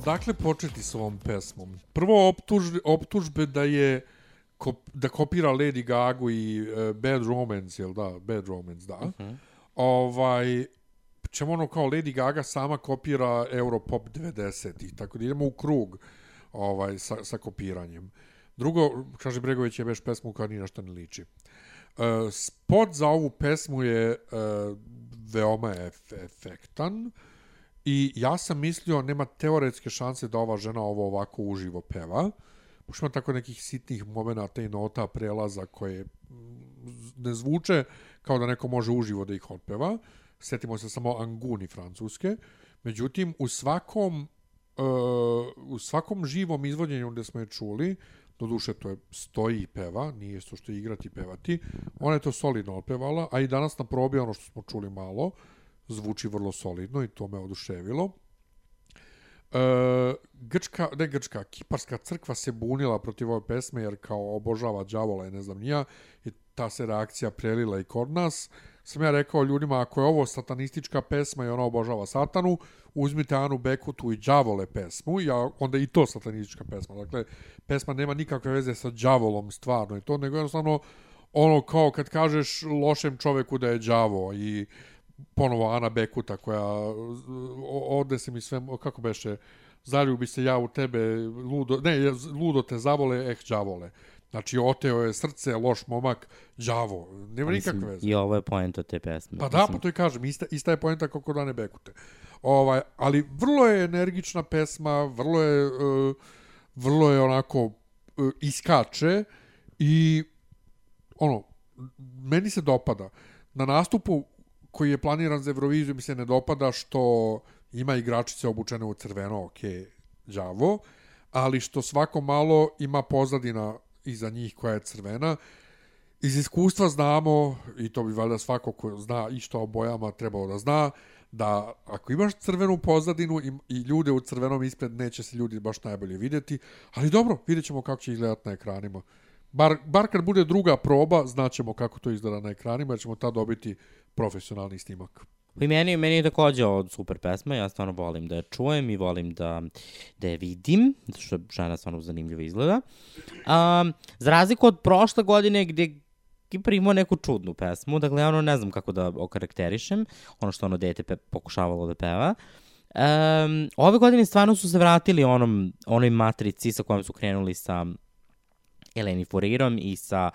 Dakle početi s ovom pesmom? Prvo optuž, optužbe da je kop, da kopira Lady Gaga i uh, Bad Romance, jel da? Bad Romance, da. Uh -huh. Ovaj, čemu ono kao Lady Gaga sama kopira Europop 90-ih, tako da idemo u krug ovaj, sa, sa kopiranjem. Drugo, kaže Bregović je već pesmu koja ni na što ne liči. Uh, spot za ovu pesmu je uh, veoma ef efektan i ja sam mislio nema teoretske šanse da ova žena ovo ovako uživo peva. Pošto ima tako nekih sitnih momenata i nota prelaza koje mm, ne zvuče kao da neko može uživo da ih otpeva. Setimo se samo Anguni francuske. Međutim, u svakom uh, u svakom živom izvođenju gde smo je čuli, do duše to je stoji i peva, nije to što je igrati i pevati, ona je to solidno otpevala, a i danas na probi ono što smo čuli malo, zvuči vrlo solidno i to me oduševilo. E, Grčka, ne Grčka, Kiparska crkva se bunila protiv ove pesme jer kao obožava đavola i ne znam nija i ta se reakcija prelila i kod nas. Sam ja rekao ljudima, ako je ovo satanistička pesma i ona obožava satanu, uzmite Anu Bekutu i đavole pesmu, ja, onda i to satanistička pesma. Dakle, pesma nema nikakve veze sa đavolom stvarno i to, nego jednostavno ono kao kad kažeš lošem čoveku da je đavo i ponovo Ana Bekuta koja odnese mi sve, kako beše, zaljubi se ja u tebe, ludo, ne, ludo te zavole, eh, đavole. Znači, oteo je srce, loš momak, đavo. Nema nikakve veze. I ovo je poenta te pesme. Pa da, pa to i kažem, ista, ista je poenta kao kod Ane Bekute. Ovaj, ali vrlo je energična pesma, vrlo je, uh, vrlo je onako uh, iskače i ono, meni se dopada. Na nastupu koji je planiran za Euroviziju mi se ne dopada što ima igračice obučene u crveno, ok, đavo, ali što svako malo ima pozadina iza njih koja je crvena. Iz iskustva znamo, i to bi valjda svako ko zna i što o bojama trebao da zna, da ako imaš crvenu pozadinu i, i ljude u crvenom ispred, neće se ljudi baš najbolje vidjeti, ali dobro, vidjet ćemo kako će izgledati na ekranima. Bar, bar kad bude druga proba, znaćemo kako to izgleda na ekranima, jer ćemo tad dobiti profesionalni snimak. Pa i meni, meni je takođe ovo super pesma, ja stvarno volim da je čujem i volim da, da je vidim, zato što žena stvarno zanimljivo izgleda. Um, za razliku od prošle godine gde Kipar imao neku čudnu pesmu, dakle ja ono ne znam kako da okarakterišem, ono što ono dete pe, pokušavalo da peva. Um, ove godine stvarno su se vratili onom, onoj matrici sa kojom su krenuli sa Eleni Furirom i sa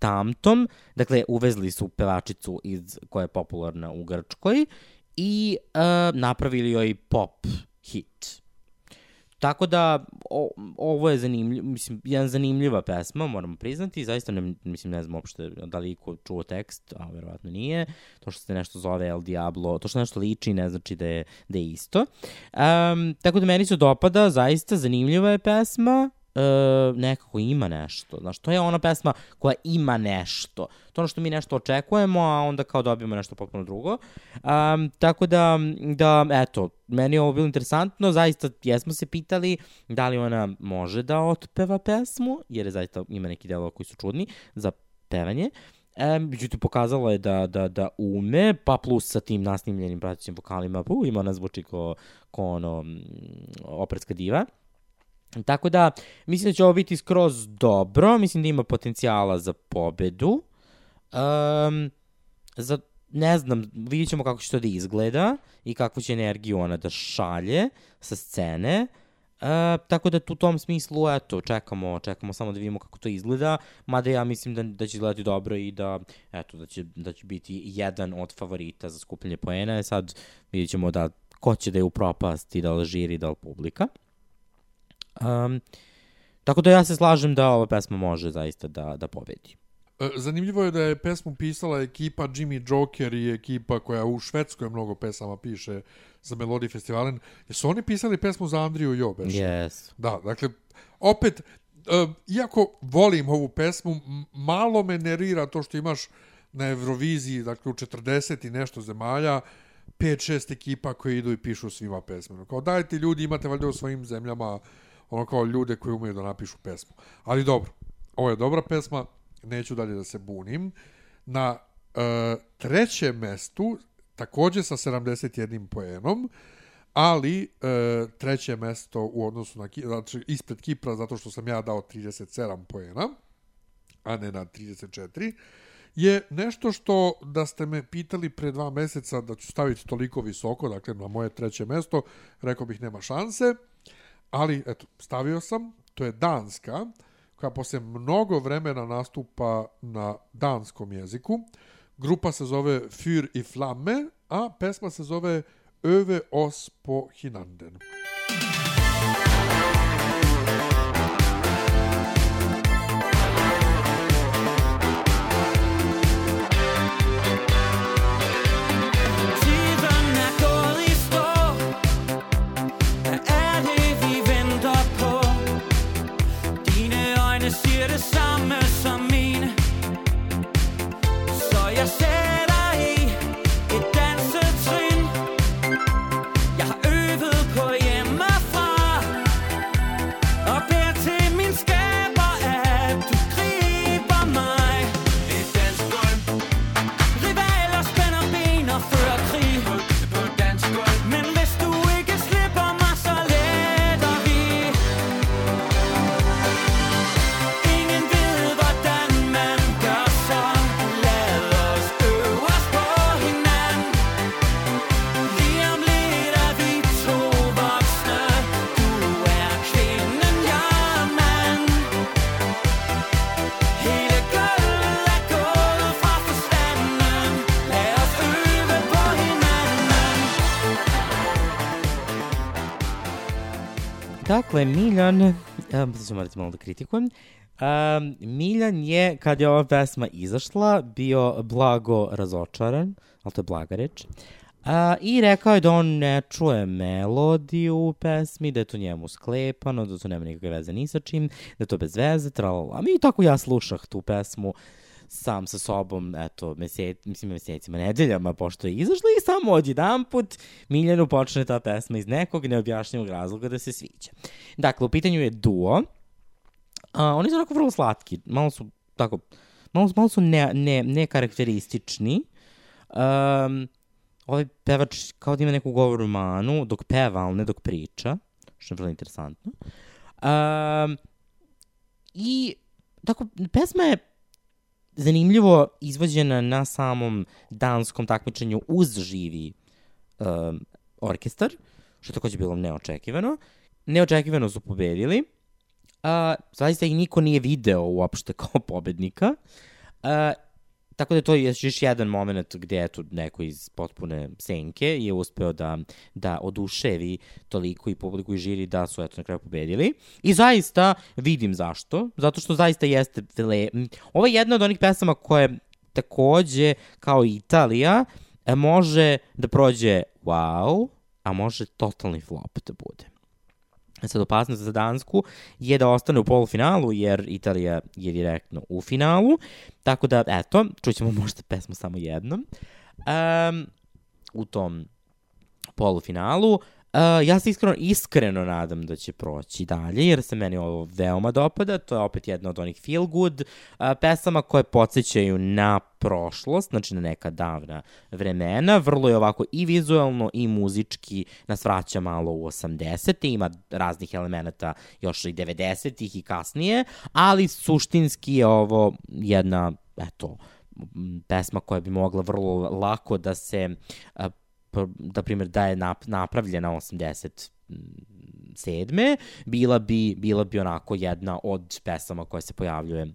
Tamtom. Dakle, uvezli su pevačicu iz, koja je popularna u Grčkoj i uh, napravili joj pop hit. Tako da, o, ovo je zanimljiv, mislim, jedan zanimljiva pesma, moram priznati, zaista ne, mislim, ne znam uopšte da li iko čuo tekst, a verovatno nije, to što se nešto zove El Diablo, to što nešto liči ne znači da je, da je isto. Um, tako da meni se dopada, zaista zanimljiva je pesma, e, nekako ima nešto. Znaš, to je ona pesma koja ima nešto. To je ono što mi nešto očekujemo, a onda kao dobijemo nešto potpuno drugo. Um, tako da, da, eto, meni je ovo bilo interesantno, zaista jesmo se pitali da li ona može da otpeva pesmu, jer je zaista ima neki delova koji su čudni za pevanje. E, međutim, pokazala je da, da, da ume, pa plus sa tim nasnimljenim pratećim vokalima, pu, ima ona zvuči ko, ko ono, mm, operska diva. Tako da, mislim da će ovo biti skroz dobro, mislim da ima potencijala za pobedu. Um, za, ne znam, vidjet ćemo kako će to da izgleda i kakvu će energiju ona da šalje sa scene. Uh, tako da tu u tom smislu, eto, čekamo, čekamo samo da vidimo kako to izgleda, mada ja mislim da, da će izgledati dobro i da, eto, da će, da će biti jedan od favorita za skupljanje poena. E Sad vidjet ćemo da ko će da je u propasti, da li žiri, da li publika. Um, tako da ja se slažem da ova pesma može zaista da, da pobedi. E, Zanimljivo je da je pesmu pisala ekipa Jimmy Joker i ekipa koja u Švedskoj mnogo pesama piše za Melodi Festivalen. Jesu oni pisali pesmu za Andriju Jo, beš? Yes. Da, dakle, opet, e, iako volim ovu pesmu, malo me nerira to što imaš na Euroviziji, dakle u 40 i nešto zemalja, 5-6 ekipa koji idu i pišu svima pesme. Kao dajte ljudi, imate valjda u svojim zemljama ono kao ljude koji umeju da napišu pesmu. Ali dobro, ovo je dobra pesma, neću dalje da se bunim. Na e, trećem mestu, takođe sa 71 poenom, ali e, treće mesto u odnosu na znači ispred Kipra zato što sam ja dao 37 poena, a ne na 34, je nešto što da ste me pitali pre dva meseca da ću staviti toliko visoko, dakle na moje treće mesto, rekao bih nema šanse, ali eto, stavio sam, to je Danska, koja posle mnogo vremena nastupa na danskom jeziku. Grupa se zove Fyr i Flamme, a pesma se zove Öve oss på hinanden. Tiden promise. Dakle, Miljan, um, sad ću morati malo da kritikujem, um, Miljan je, kad je ova pesma izašla, bio blago razočaran, ali to je blaga reč, A, I rekao je da on ne čuje melodiju u pesmi, da je to njemu sklepano, da to nema nikakve veze ni sa čim, da je to bez veze, tralala. A mi tako ja slušah tu pesmu sam sa sobom, eto, mesec, mislim mesecima, nedeljama, pošto je izašla i samo odjedan put Miljanu počne ta pesma iz nekog neobjašnjivog razloga da se sviđa. Dakle, u pitanju je duo. A, oni su onako vrlo slatki, malo su tako, malo, malo su ne, ne. Um, ovaj pevač kao da ima neku govoru manu dok peva, ali ne dok priča, što je vrlo interesantno. Um, I tako, pesma je zanimljivo izvođena na samom danskom takmičenju uz živi um, orkestar, što je takođe bilo neočekivano. Neočekivano su pobedili. A, zaista ih niko nije video uopšte kao pobednika. A, tako da je to još još jedan moment gde eto, neko iz potpune senke je uspeo da, da oduševi toliko i publiku i žiri da su eto na kraju pobedili. I zaista vidim zašto. Zato što zaista jeste le... Ovo je jedna od onih pesama koje takođe, kao Italija, e, može da prođe wow, a može totalni flop da bude. Sad opasnost za Dansku je da ostane u polufinalu, jer Italija je direktno u finalu. Tako da, eto, čućemo možda pesmu samo jednom. Um, u tom polufinalu. Uh, ja se iskreno, iskreno nadam da će proći dalje, jer se meni ovo veoma dopada. To je opet jedna od onih feel good uh, pesama koje podsjećaju na prošlost, znači na neka davna vremena. Vrlo je ovako i vizualno i muzički nas vraća malo u 80. Ima raznih elemenata još i 90-ih i kasnije, ali suštinski je ovo jedna, eto, pesma koja bi mogla vrlo lako da se uh, da primjer da je nap, napravljena 87. bila bi, bila bi onako jedna od pesama koja se pojavljuje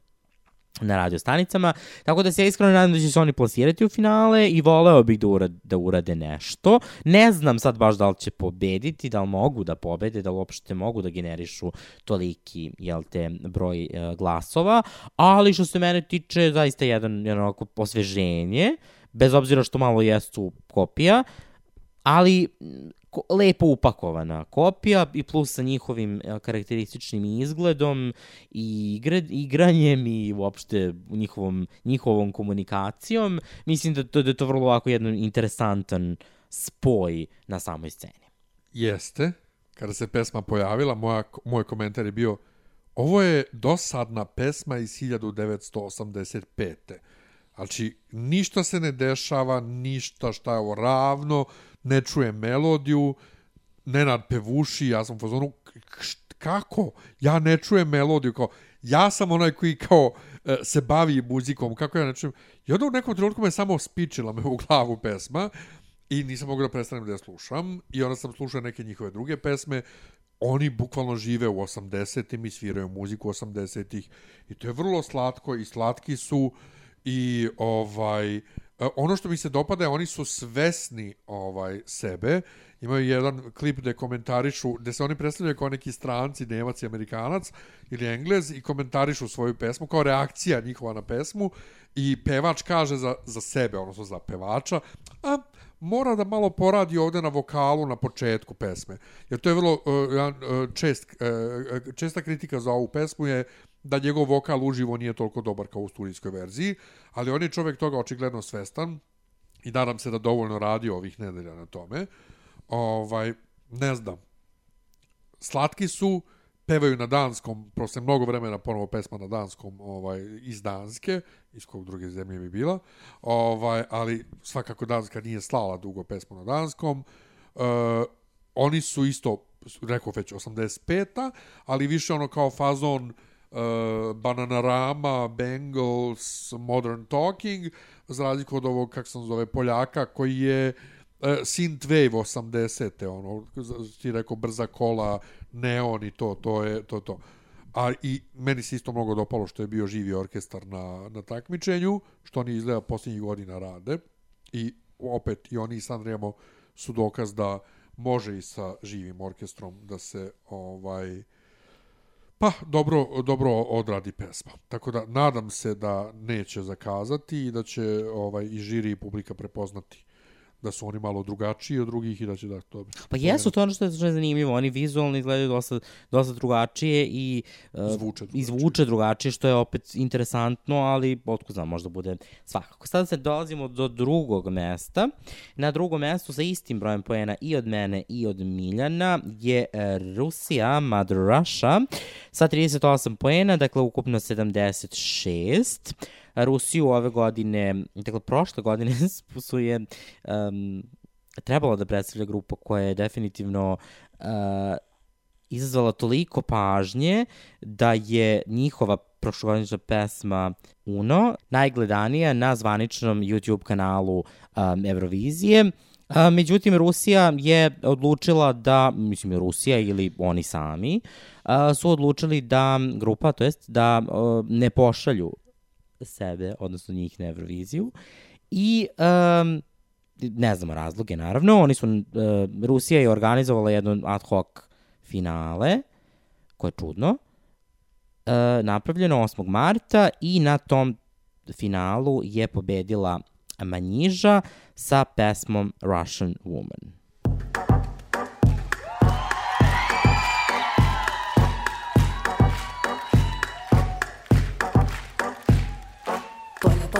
na radio stanicama, tako da se ja iskreno nadam da će se oni plasirati u finale i voleo bih da, urade, da urade nešto. Ne znam sad baš da li će pobediti, da li mogu da pobede, da li uopšte mogu da generišu toliki, jel te, broj e, glasova, ali što se mene tiče, zaista jedan, jedan osveženje, bez obzira što malo jesu kopija, ali lepo upakovana kopija i plus sa njihovim e, karakterističnim izgledom i igra, igranjem i uopšte njihovom, njihovom komunikacijom. Mislim da to, da je to vrlo ovako jedan interesantan spoj na samoj sceni. Jeste. Kada se pesma pojavila, moja, moj komentar je bio ovo je dosadna pesma iz 1985. Znači, ništa se ne dešava, ništa šta je ovo ravno, ne čujem melodiju, Nenad pevuši, ja sam u fazonu, kako? Ja ne čujem melodiju, kao, ja sam onaj koji kao e, se bavi muzikom, kako ja ne čujem. I onda u nekom trenutku me samo spičila me u glavu pesma i nisam mogao da prestanem da je slušam i onda sam slušao neke njihove druge pesme oni bukvalno žive u 80-im i sviraju muziku 80-ih i to je vrlo slatko i slatki su i ovaj E, ono što mi se dopada je oni su svesni ovaj sebe. Imaju jedan klip gde komentarišu, gde se oni predstavljaju kao neki stranci, nemac i amerikanac ili englez i komentarišu svoju pesmu kao reakcija njihova na pesmu i pevač kaže za, za sebe, odnosno za pevača, a mora da malo poradi ovde na vokalu na početku pesme. Jer to je vrlo uh, čest, uh, česta kritika za ovu pesmu je da njegov vokal uživo nije toliko dobar kao u studijskoj verziji, ali on je čovek toga očigledno svestan i nadam se da dovoljno radi ovih nedelja na tome. Ovaj, ne znam. Slatki su, pevaju na danskom, prosto mnogo vremena ponovo pesma na danskom ovaj, iz Danske, iz kog druge zemlje bi bila, ovaj, ali svakako Danska nije slala dugo pesmu na danskom. Uh, oni su isto, rekao već, 85-a, ali više ono kao fazon Bananarama, Bengals, Modern Talking, za razliku od ovog, kak sam zove, Poljaka, koji je uh, Synthwave 80. ono, ti rekao brza kola, neon i to, to je to, to. A i meni se isto mnogo dopalo što je bio živi orkestar na, na takmičenju, što oni izgleda posljednjih godina rade. I opet i oni i Sanremo su dokaz da može i sa živim orkestrom da se ovaj pa dobro, dobro odradi pesma. Tako da nadam se da neće zakazati i da će ovaj i žiri i publika prepoznati da su oni malo drugačiji od drugih i da će da to... Pa jesu, to je ono što je, što je zanimljivo. Oni vizualno izgledaju dosta, dosta drugačije i, uh, Zvuče drugačije. zvuče drugačije, što je opet interesantno, ali otko znam, možda bude svakako. Sada se dolazimo do drugog mesta. Na drugom mestu sa istim brojem poena i od mene i od Miljana je e, Rusija, Mother Russia, sa 38 poena, dakle ukupno 76. Rusiju ove godine, dakle prošle godine su- je um, trebalo da predstavlja grupa koja je definitivno uh, izazvala toliko pažnje da je njihova prošlogodišnja pesma Uno najgledanija na zvaničnom YouTube kanalu um, Eurovizije. A, međutim, Rusija je odlučila da, mislim, Rusija ili oni sami, a, su odlučili da grupa, to jest da a, ne pošalju sebe, odnosno njih na Euroviziju. I um, ne znamo razloge, naravno. Oni su, uh, Rusija je organizovala jedno ad hoc finale, koje je čudno, uh, napravljeno 8. marta i na tom finalu je pobedila Manjiža sa pesmom Russian Woman.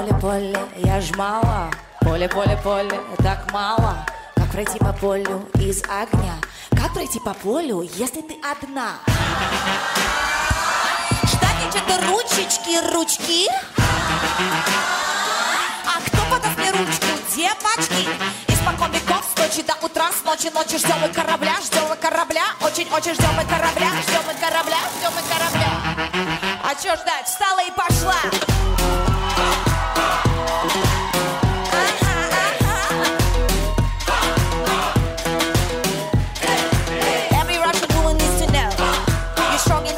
Поле, поле, я ж мало. Поле, поле, поле, так мало. Как пройти по полю из огня? Как пройти по полю, если ты одна? Штанить это ручечки, ручки. А кто подаст мне ручку? Девочки. Испокон веков, с ночи до утра, с ночи ночи ждем мы корабля, ждем мы корабля, очень-очень ждем мы корабля, ждем мы корабля, ждем мы корабля. А чё ждать? Встала и пошла.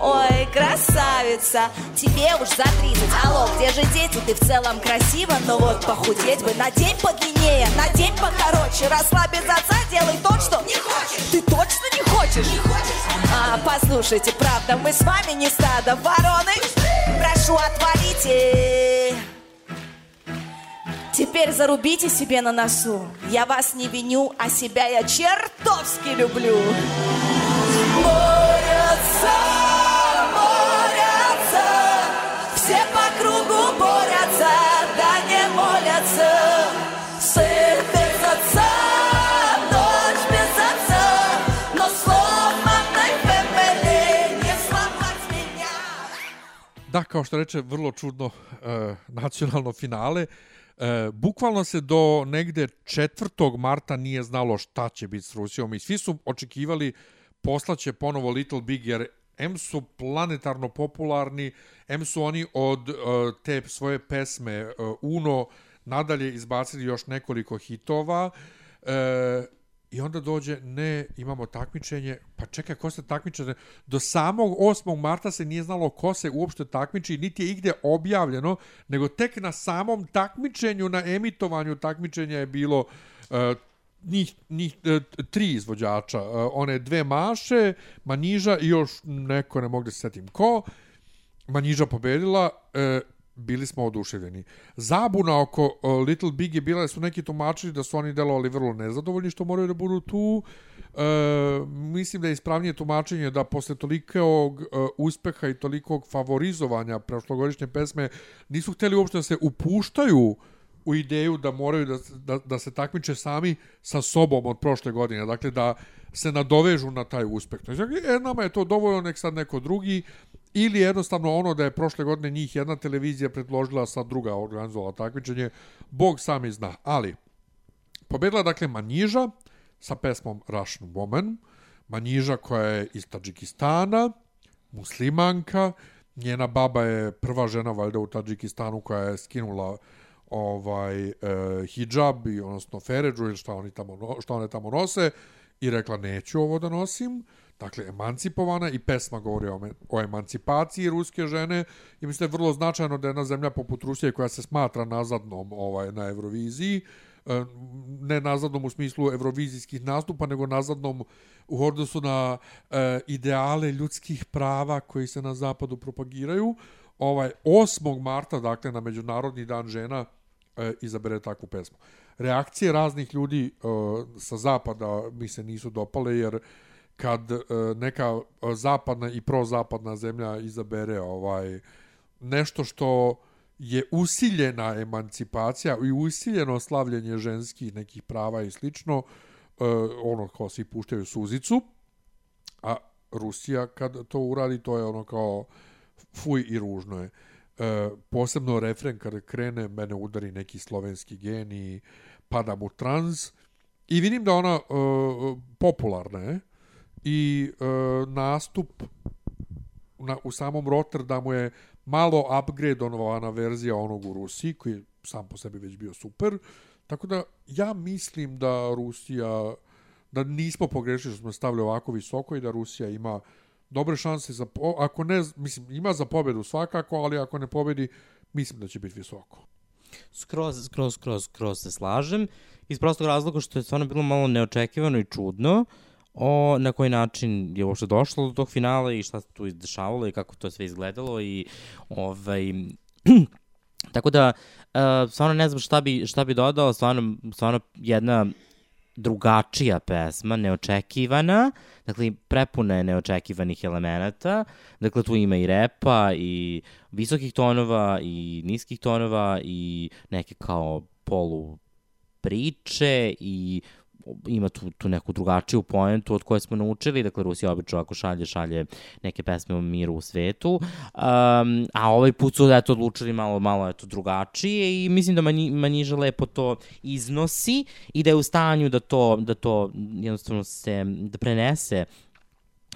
Ой, красавица, тебе уж за 30 Алло, где же дети? Ты в целом красива Но вот похудеть бы на день подлиннее На день покороче Расслабить отца, делай то, что Не хочешь Ты точно не хочешь? Не хочешь а, Послушайте, правда, мы с вами не стадо вороны Прошу, отвалите Теперь зарубите себе на носу. Я вас не виню, а себя я чертовски люблю. Борются, Da, kao što reče, vrlo čudno e, nacionalno finale. E, bukvalno se do negde 4. marta nije znalo šta će biti s Rusijom i svi su očekivali poslaće ponovo Little Big jer M su planetarno popularni, M su oni od e, te svoje pesme e, Uno nadalje izbacili još nekoliko hitova e, i onda dođe, ne, imamo takmičenje, pa čekaj, ko se takmiče? Do samog 8. marta se nije znalo ko se uopšte takmiči, niti je igde objavljeno, nego tek na samom takmičenju, na emitovanju takmičenja je bilo uh, njih, njih e, tri izvođača, e, one dve Maše, Maniža i još neko, ne mogu da se setim ko. Maniža pobedila, bili smo oduševljeni. Zabuna oko e, Little Big je bila su neki tumačili da su oni delovali vrlo nezadovoljni što moraju da budu tu. E, mislim da je ispravnije tumačenje da posle tolikog e, uspeha i tolikog favorizovanja prošlogodišnje pesme nisu hteli uopšte da se upuštaju u ideju da moraju da, da, da se takmiče sami sa sobom od prošle godine. Dakle, da se nadovežu na taj uspeh. Je, e, nama je to dovoljno, nek sad neko drugi, ili jednostavno ono da je prošle godine njih jedna televizija predložila, sad druga organizovala takmičenje, Bog sami zna. Ali, pobedila dakle Manjiža sa pesmom Russian Woman, Manjiža koja je iz Tadžikistana, muslimanka, njena baba je prva žena valjda u Tadžikistanu koja je skinula ovaj e, hijab i odnosno feređu ili šta oni tamo šta one tamo nose i rekla neću ovo da nosim. Dakle, emancipovana i pesma govori o, o emancipaciji ruske žene i mislim da je vrlo značajno da jedna zemlja poput Rusije koja se smatra nazadnom ovaj, na Euroviziji, e, ne nazadnom u smislu evrovizijskih nastupa, nego nazadnom u odnosu na e, ideale ljudskih prava koji se na zapadu propagiraju. Ovaj 8. marta, dakle na Međunarodni dan žena, e, izabere takvu pesmu. Reakcije raznih ljudi e, sa zapada mi se nisu dopale jer kad e, neka zapadna i prozapadna zemlja izabere ovaj nešto što je usiljena emancipacija i usiljeno slavljenje ženskih nekih prava i slično, e, ono kao svi puštaju suzicu, a Rusija kad to uradi, to je ono kao fuj i ružno je. E, posebno refren kada krene, mene udari neki slovenski gen i padam u trans i vidim da ona e, popularna je i e, nastup na, u samom Rotterdamu je malo upgradeovana verzija onog u Rusiji, koji je sam po sebi već bio super. Tako da ja mislim da Rusija, da nismo pogrešili što smo stavili ovako visoko i da Rusija ima dobre šanse za, ako ne, mislim, ima za pobedu svakako, ali ako ne pobedi, mislim da će biti visoko. Skroz, skroz, skroz, skroz se slažem. Iz prostog razloga što je stvarno bilo malo neočekivano i čudno o na koji način je uopšte došlo do tog finala i šta se tu izdešavalo i kako to sve izgledalo i ovaj tako da uh, stvarno ne znam šta bi šta bi dodao stvarno stvarno jedna drugačija pesma, neočekivana, dakle prepuna je neočekivanih elemenata, dakle tu ima i repa i visokih tonova i niskih tonova i neke kao polu priče i ima tu, tu neku drugačiju poentu od koje smo naučili, dakle Rusija obično ako šalje, šalje neke pesme o miru u svetu, um, a ovaj put su eto odlučili malo, malo eto drugačije i mislim da manji, Manjiža lepo to iznosi i da je u stanju da to, da to jednostavno se, da prenese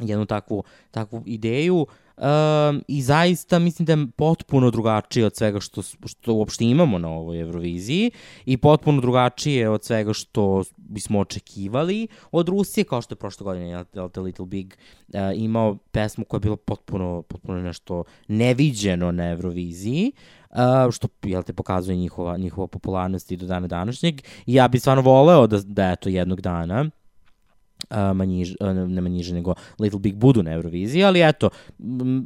jednu takvu, takvu ideju um, i zaista mislim da je potpuno drugačije od svega što, što uopšte imamo na ovoj Euroviziji i potpuno drugačije od svega što bismo očekivali od Rusije, kao što je prošle godine The Little Big uh, imao pesmu koja je bila potpuno, potpuno nešto neviđeno na Euroviziji, uh, što jel te pokazuje njihova, njihova popularnost i do dana današnjeg. I ja bih stvarno voleo da, da eto jednog dana uh, manjiž, uh, ne manjiže, nego Little Big budu na Euroviziji, ali eto,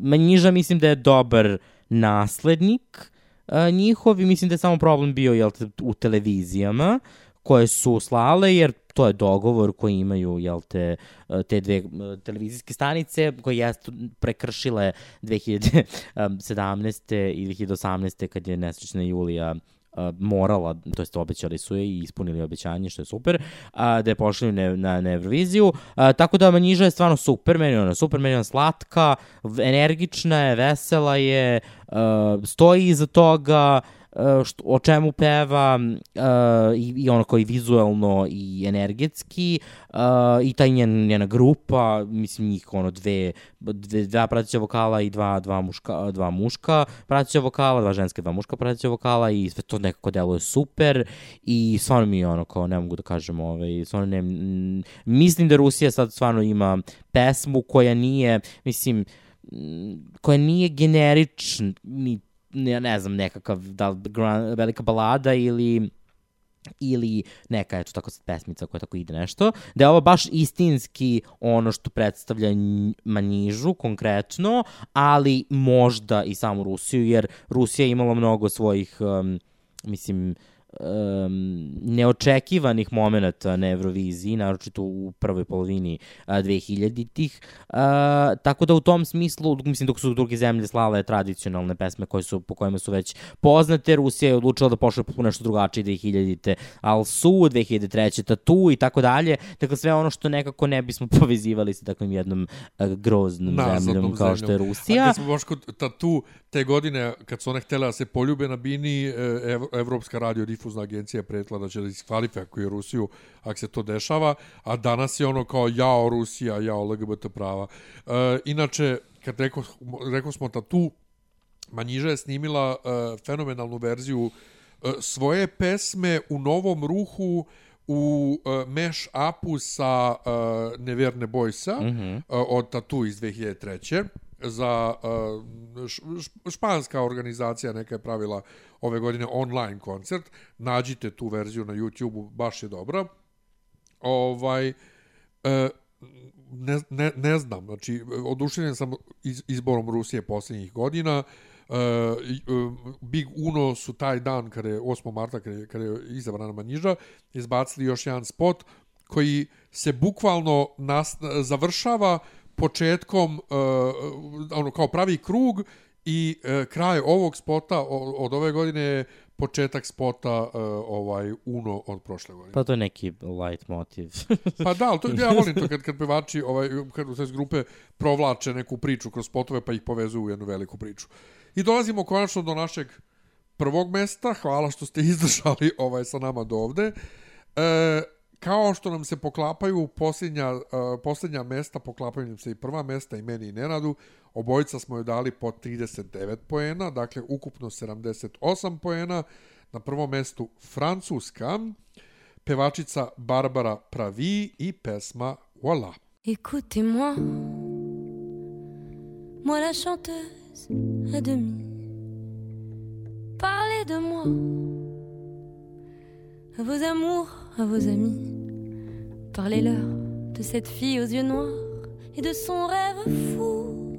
manjiža mislim da je dobar naslednik uh, njihov i mislim da je samo problem bio jel, u televizijama koje su slale, jer to je dogovor koji imaju jel te, te dve televizijske stanice koje jesu prekršile 2017. i 2018. kad je nesrećna Julija morala, to jest obećali su je i ispunili obećanje, što je super, a, da je pošli na, na, na Euroviziju. A, tako da Manjiža je stvarno super, meni ona super, meni ona slatka, energična je, vesela je, a, stoji iza toga, što, o čemu peva a, i, i ono koji vizuelno i energetski uh, i taj njen, njena grupa, mislim njih ono dve, dve dva prateća vokala i dva, dva, muška, dva muška prateća vokala, dva ženske, dva muška prateća vokala i sve to nekako deluje super i stvarno mi je ono kao ne mogu da kažem ovaj, stvarno ne, m, mislim da Rusija sad stvarno ima pesmu koja nije, mislim, koja nije generični ne, ne znam, nekakav, da li gran, velika balada ili ili neka, eto, tako pesmica koja tako ide nešto, da je ovo baš istinski ono što predstavlja nj- manjižu konkretno, ali možda i samu Rusiju, jer Rusija je imala mnogo svojih, um, mislim, um, neočekivanih momenta na Euroviziji, naročito u prvoj polovini uh, 2000-ih. Uh, tako da u tom smislu, mislim dok su druge zemlje slale tradicionalne pesme koje su, po kojima su već poznate, Rusija je odlučila da pošle po nešto drugačije 2000-te Alsu, 2003. Tatu i tako dalje. Dakle, sve ono što nekako ne bismo povezivali sa takvim jednom uh, groznom Nazadnom zemljom kao što je zemljom. Rusija. A kad smo baš kod tatu, te godine, kad su one htjela da se poljube na bini, e, Ev Evropska radiodifuzna agencija je pretila da će da diskvalifikuje Rusiju ako se to dešava, a danas je ono kao jao Rusija, jao LGBT prava. E, inače, kad rekao, rekao smo tatu, Manjiža je snimila e, fenomenalnu verziju e, svoje pesme u novom ruhu u uh, mash upu sa uh, Neverne Boysa mm -hmm. uh, od Tatu iz 2003 za uh, španska organizacija neka je pravila ove godine online koncert. Nađite tu verziju na YouTube-u, baš je dobra. Ovaj, e, ne, ne, ne znam, znači, oduševljen sam iz, izborom Rusije posljednjih godina. E, Big Uno su taj dan, kada je 8. marta, kada je, kada je izabrana Manjiža, izbacili još jedan spot koji se bukvalno nas, završava početkom, uh, ono, kao pravi krug I e, kraj ovog spota od ove godine je početak spota e, ovaj Uno od prošle godine. Pa to je neki light motiv. Pa da, ali to, ja volim to kad, kad pevači, ovaj, kad iz grupe provlače neku priču kroz spotove pa ih povezuju u jednu veliku priču. I dolazimo konačno do našeg prvog mesta. Hvala što ste izdržali ovaj sa nama do ovde. E, kao što nam se poklapaju posljednja, uh, posljednja mesta, poklapaju nam se i prva mesta i meni i Nenadu, obojica smo joj dali po 39 poena, dakle ukupno 78 poena, na prvom mestu Francuska, pevačica Barbara Pravi i pesma Voila. Écoutez-moi, moi la chanteuse à demi. Parlez de moi, vos amours, à vos amis. Parlez-leur de cette fille aux yeux noirs et de son rêve fou.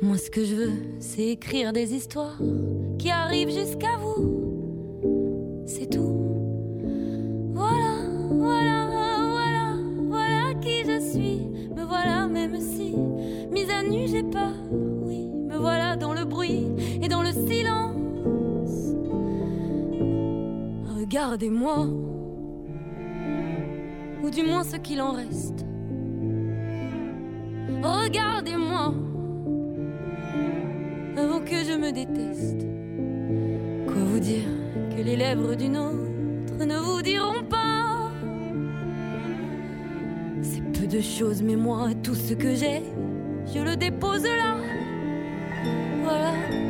Moi, ce que je veux, c'est écrire des histoires qui arrivent jusqu'à vous. C'est tout. Voilà, voilà, voilà, voilà qui je suis. Me voilà, même si, mise à nu, j'ai peur. Regardez-moi, ou du moins ce qu'il en reste. Regardez-moi, avant que je me déteste. Quoi vous dire que les lèvres d'une autre ne vous diront pas? C'est peu de choses, mais moi, tout ce que j'ai, je le dépose là. Voilà.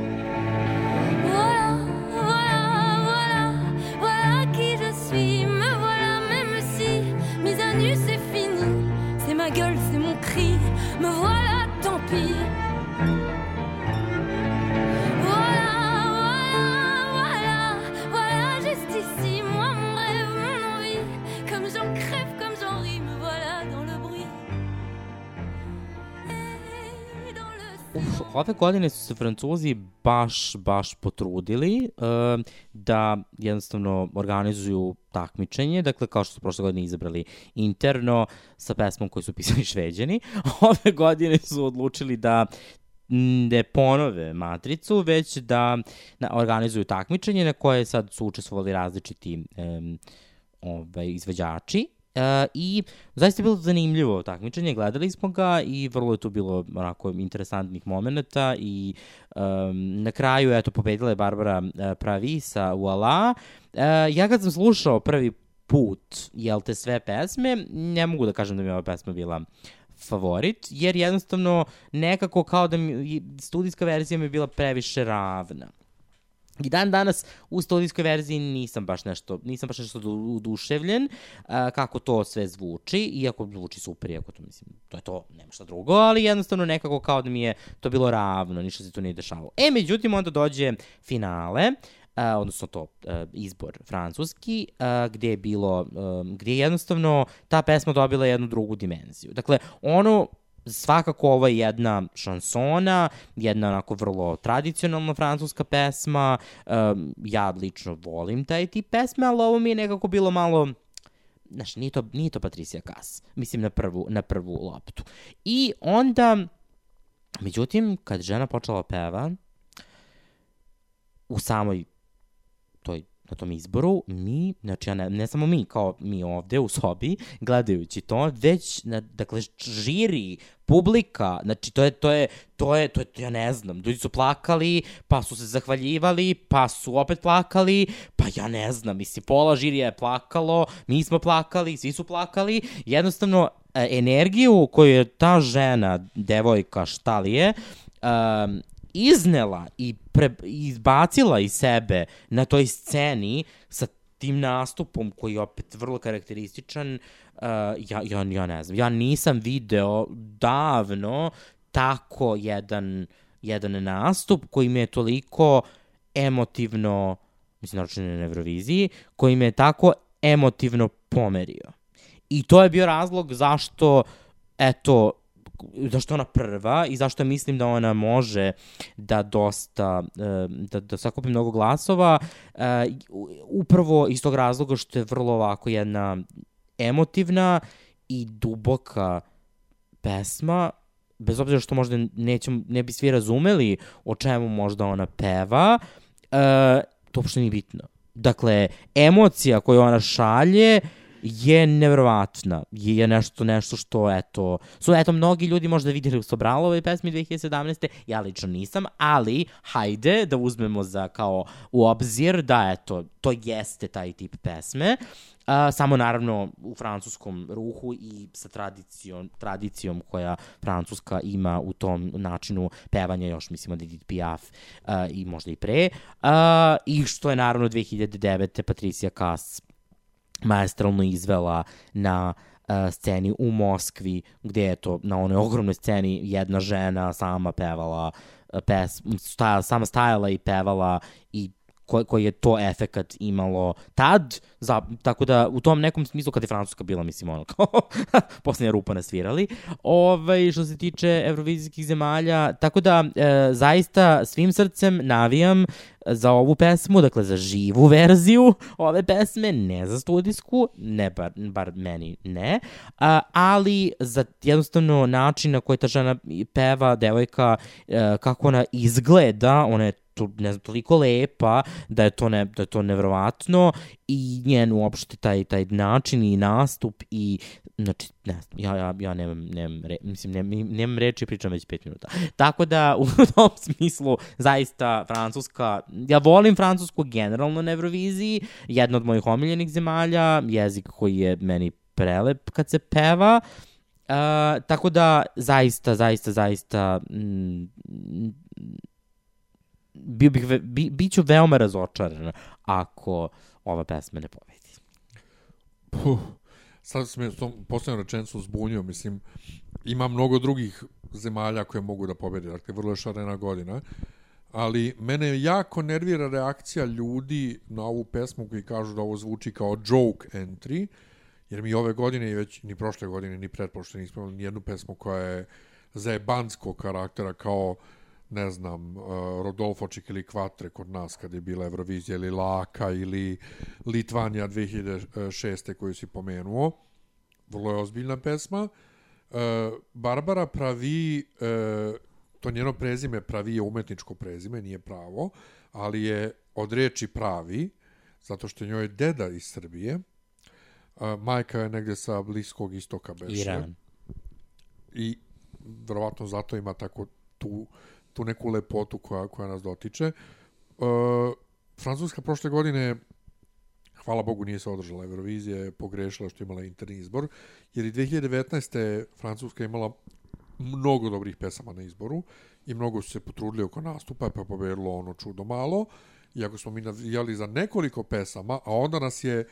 Ove godine su se Francuzi baš, baš potrudili uh, da jednostavno organizuju takmičenje, dakle kao što su prošle godine izabrali interno sa pesmom koju su pisali šveđani, ove godine su odlučili da ne ponove matricu, već da na, organizuju takmičenje na koje sad su učestvovali različiti um, ovaj, izvođači Uh, I zaista je bilo zanimljivo takmičenje, gledali smo ga i vrlo je tu bilo onako interesantnih momenta i um, na kraju, eto, pobedila je Barbara uh, Pravi sa Voila. Uh, ja kad sam slušao prvi put, jel te sve pesme, ne mogu da kažem da mi je ova pesma bila favorit, jer jednostavno nekako kao da mi, studijska verzija mi je bila previše ravna. I dan danas u studijskoj verziji nisam baš nešto, nisam baš nešto uduševljen uh, kako to sve zvuči, iako zvuči super, iako to mislim, to je to, nema šta drugo, ali jednostavno nekako kao da mi je to bilo ravno, ništa se tu nije dešavalo. E, međutim, onda dođe finale, Uh, odnosno to uh, izbor francuski, uh, gde je bilo, um, gde je jednostavno ta pesma dobila jednu drugu dimenziju. Dakle, ono svakako ovo je jedna šansona, jedna onako vrlo tradicionalna francuska pesma, um, ja lično volim taj tip pesme, ali ovo mi je nekako bilo malo, znaš, nije to, nije to Patricia Kass, mislim na prvu, na prvu loptu. I onda, međutim, kad žena počela peva, u samoj na tom izboru, mi, znači ja ne, ne samo mi, kao mi ovde u sobi, gledajući to, već, na, dakle, žiri, publika, znači to je, to je, to je, to je, ja ne znam, ljudi su plakali, pa su se zahvaljivali, pa su opet plakali, pa ja ne znam, mislim, pola žirija je plakalo, mi smo plakali, svi su plakali, jednostavno, e, energiju koju je ta žena, devojka, šta li je, um, iznela i pre, izbacila iz sebe na toj sceni sa tim nastupom koji je opet vrlo karakterističan, uh, ja, ja, ja ne znam, ja nisam video davno tako jedan, jedan nastup koji me je toliko emotivno, mislim, naročno na Euroviziji, koji me je tako emotivno pomerio. I to je bio razlog zašto, eto, zašto ona prva i zašto mislim da ona može da dosta, da, da sakupi mnogo glasova, upravo iz tog razloga što je vrlo ovako jedna emotivna i duboka pesma bez obzira što možda nećemo, ne bi svi razumeli o čemu možda ona peva, uh, to uopšte nije bitno. Dakle, emocija koju ona šalje je nevjerovatna. Je nešto, nešto što, eto, su, eto, mnogi ljudi možda vidjeli u Sobralove pesmi 2017. Ja lično nisam, ali hajde da uzmemo za kao u obzir da, eto, to jeste taj tip pesme. Uh, samo naravno u francuskom ruhu i sa tradicijom, tradicijom koja Francuska ima u tom načinu pevanja još mislimo da Edith Piaf uh, i možda i pre. Uh, I što je naravno 2009. Patricia Kass maestralno izvela na uh, sceni u Moskvi, gde je to na onoj ogromnoj sceni jedna žena sama pevala uh, pes, stajala, sama stajala i pevala i koji, koji je to efekat imalo tad, za, tako da u tom nekom smislu kad je Francuska bila, mislim, ono kao posljednja rupa nasvirali, ovaj, što se tiče evrovizijskih zemalja, tako da e, zaista svim srcem navijam za ovu pesmu, dakle za živu verziju ove pesme, ne za studijsku, ne bar, bar meni ne, a, ali za jednostavno način na koji ta žena peva, devojka, e, kako ona izgleda, ona je to, ne znam, toliko lepa da je to, ne, da je to nevrovatno i njen uopšte taj, taj način i nastup i znači, ne znam, ja, ja, ja nemam, nemam, re, mislim, nemam, nemam reči, pričam već pet minuta. Tako da, u tom smislu, zaista, Francuska, ja volim Francusku generalno na Euroviziji, jedna od mojih omiljenih zemalja, jezik koji je meni prelep kad se peva, Uh, tako da, zaista, zaista, zaista, mm, bio bih, ve, bi, bit ću veoma razočaran ako ova pesma ne pobedi. Puh, sad sam s tom posljednom rečenicom zbunio, mislim, ima mnogo drugih zemalja koje mogu da pobede, dakle, vrlo je šarena godina, ali mene jako nervira reakcija ljudi na ovu pesmu koji kažu da ovo zvuči kao joke entry, jer mi ove godine i već ni prošle godine ni pretprošle nismo imali nijednu pesmu koja je zajebanskog karaktera kao ne znam, uh, Rodolfo Čik Kvatre kod nas kad je bila Eurovizija ili Laka ili Litvanija 2006. koju si pomenuo. Vrlo je ozbiljna pesma. Uh, Barbara pravi, uh, to njeno prezime pravi je umetničko prezime, nije pravo, ali je od reči pravi, zato što njoj je deda iz Srbije. Uh, majka je negde sa bliskog istoka beše. Iran. I verovatno zato ima tako tu tu neku lepotu koja, koja nas dotiče. E, Francuska prošle godine hvala Bogu nije se održala Eurovizija, je pogrešila što je imala interni izbor, jer i 2019. Francuska imala mnogo dobrih pesama na izboru i mnogo su se potrudili oko nastupa, pa pobedilo ono čudo malo, iako smo mi navijali za nekoliko pesama, a onda nas je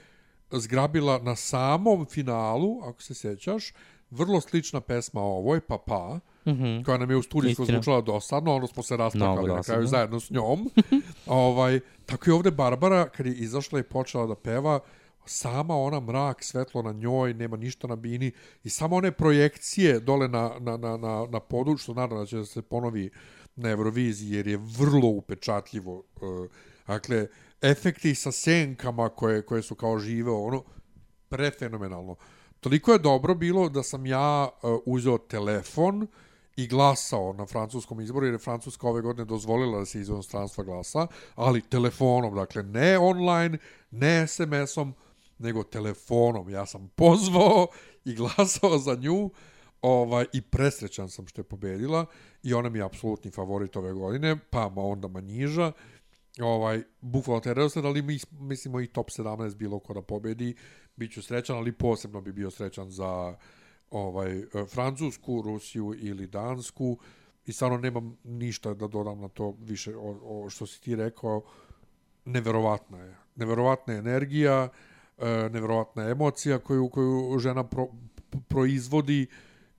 zgrabila na samom finalu, ako se sjećaš, vrlo slična pesma ovoj, Pa Pa, mm -hmm. koja nam je u studijsku zvučala dosadno, ono smo se rastakali na kraju zajedno s njom. ovaj, tako i ovde Barbara, kad je izašla i počela da peva, sama ona mrak, svetlo na njoj, nema ništa na bini i samo one projekcije dole na, na, na, na, na podu, što naravno da će da se ponovi na Euroviziji, jer je vrlo upečatljivo. Uh, dakle, efekti sa senkama koje, koje su kao žive, ono, prefenomenalno. Toliko je dobro bilo da sam ja uh, uzeo telefon i glasao na francuskom izboru, jer je Francuska ove godine dozvolila da se iz inostranstva glasa, ali telefonom, dakle ne online, ne SMS-om, nego telefonom. Ja sam pozvao i glasao za nju ovaj, i presrećan sam što je pobedila i ona mi je apsolutni favorit ove godine, pa onda manjiža. Ovaj, bukvalno te redosled, ali mi mislimo i top 17 bilo ko da pobedi, bit ću srećan, ali posebno bi bio srećan za ovaj e, Francusku, Rusiju ili Dansku. I stvarno nemam ništa da dodam na to više. O, o što si ti rekao neverovatna je. Neverovatna energija e, neverovatna emocija koju koju žena pro, proizvodi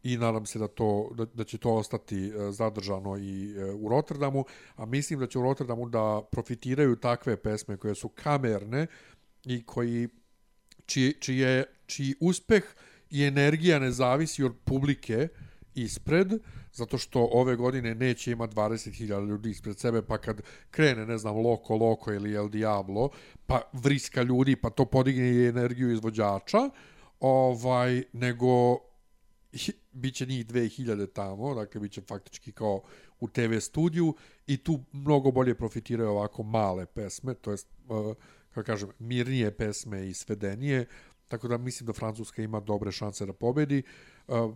i nadam se da to da, da će to ostati e, zadržano i u Rotterdamu. A mislim da će u Rotterdamu da profitiraju takve pesme koje su kamerne i koji čiji, čiji, je, čiji uspeh i energija ne zavisi od publike ispred, zato što ove godine neće ima 20.000 ljudi ispred sebe, pa kad krene, ne znam, Loko, Loko ili El Diablo, pa vriska ljudi, pa to podigne i energiju izvođača, ovaj, nego hi- bit će njih 2000 tamo, dakle bit će faktički kao u TV studiju i tu mnogo bolje profitiraju ovako male pesme, to jest, uh, kako kažem, mirnije pesme i svedenije, tako da mislim da Francuska ima dobre šanse da pobedi. Uh, uh,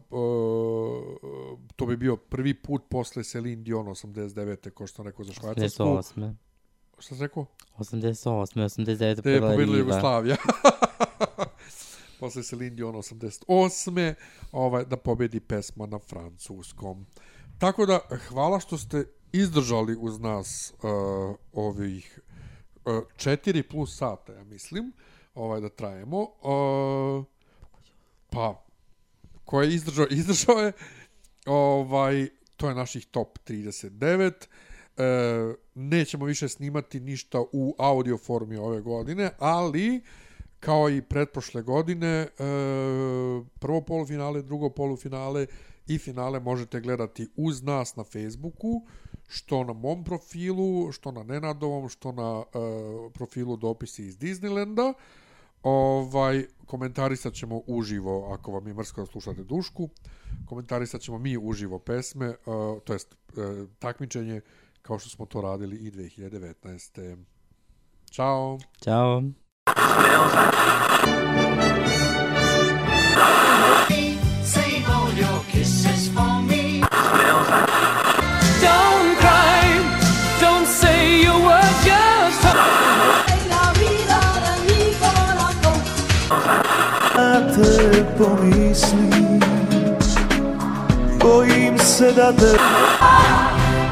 to bi bio prvi put posle Celine Dion 89. ko što sam rekao za Švajcarsku. 88. Šta sam rekao? 88. 89. Te je pobedila. Jugoslavija. Posle Celine Dion 88. Ovaj, da pobedi pesma na francuskom. Tako da, hvala što ste izdržali uz nas uh, ovih uh, 4 plus sata, ja mislim, ovaj, da trajemo. Uh, pa, ko je izdržao, izdržao je. Ovaj, to je naših top 39. E, nećemo više snimati ništa u audio formi ove godine, ali kao i pretprošle godine, e, prvo polufinale, drugo polufinale i finale možete gledati uz nas na Facebooku, što na mom profilu, što na Nenadovom, što na e, profilu dopisi iz Disneylanda. Ovaj, komentarisat ćemo uživo, ako vam je mrsko da slušate dušku, komentarisat ćemo mi uživo pesme, uh, to jest uh, takmičenje, kao što smo to radili i 2019. Ćao! Ćao. Save all your kisses for te pomislim Bojim se da te...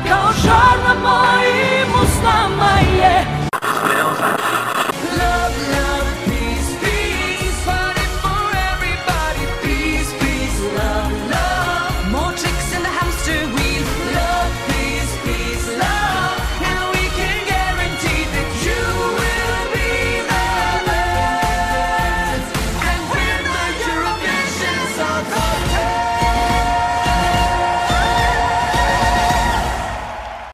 Kao žar na mojim usnama je.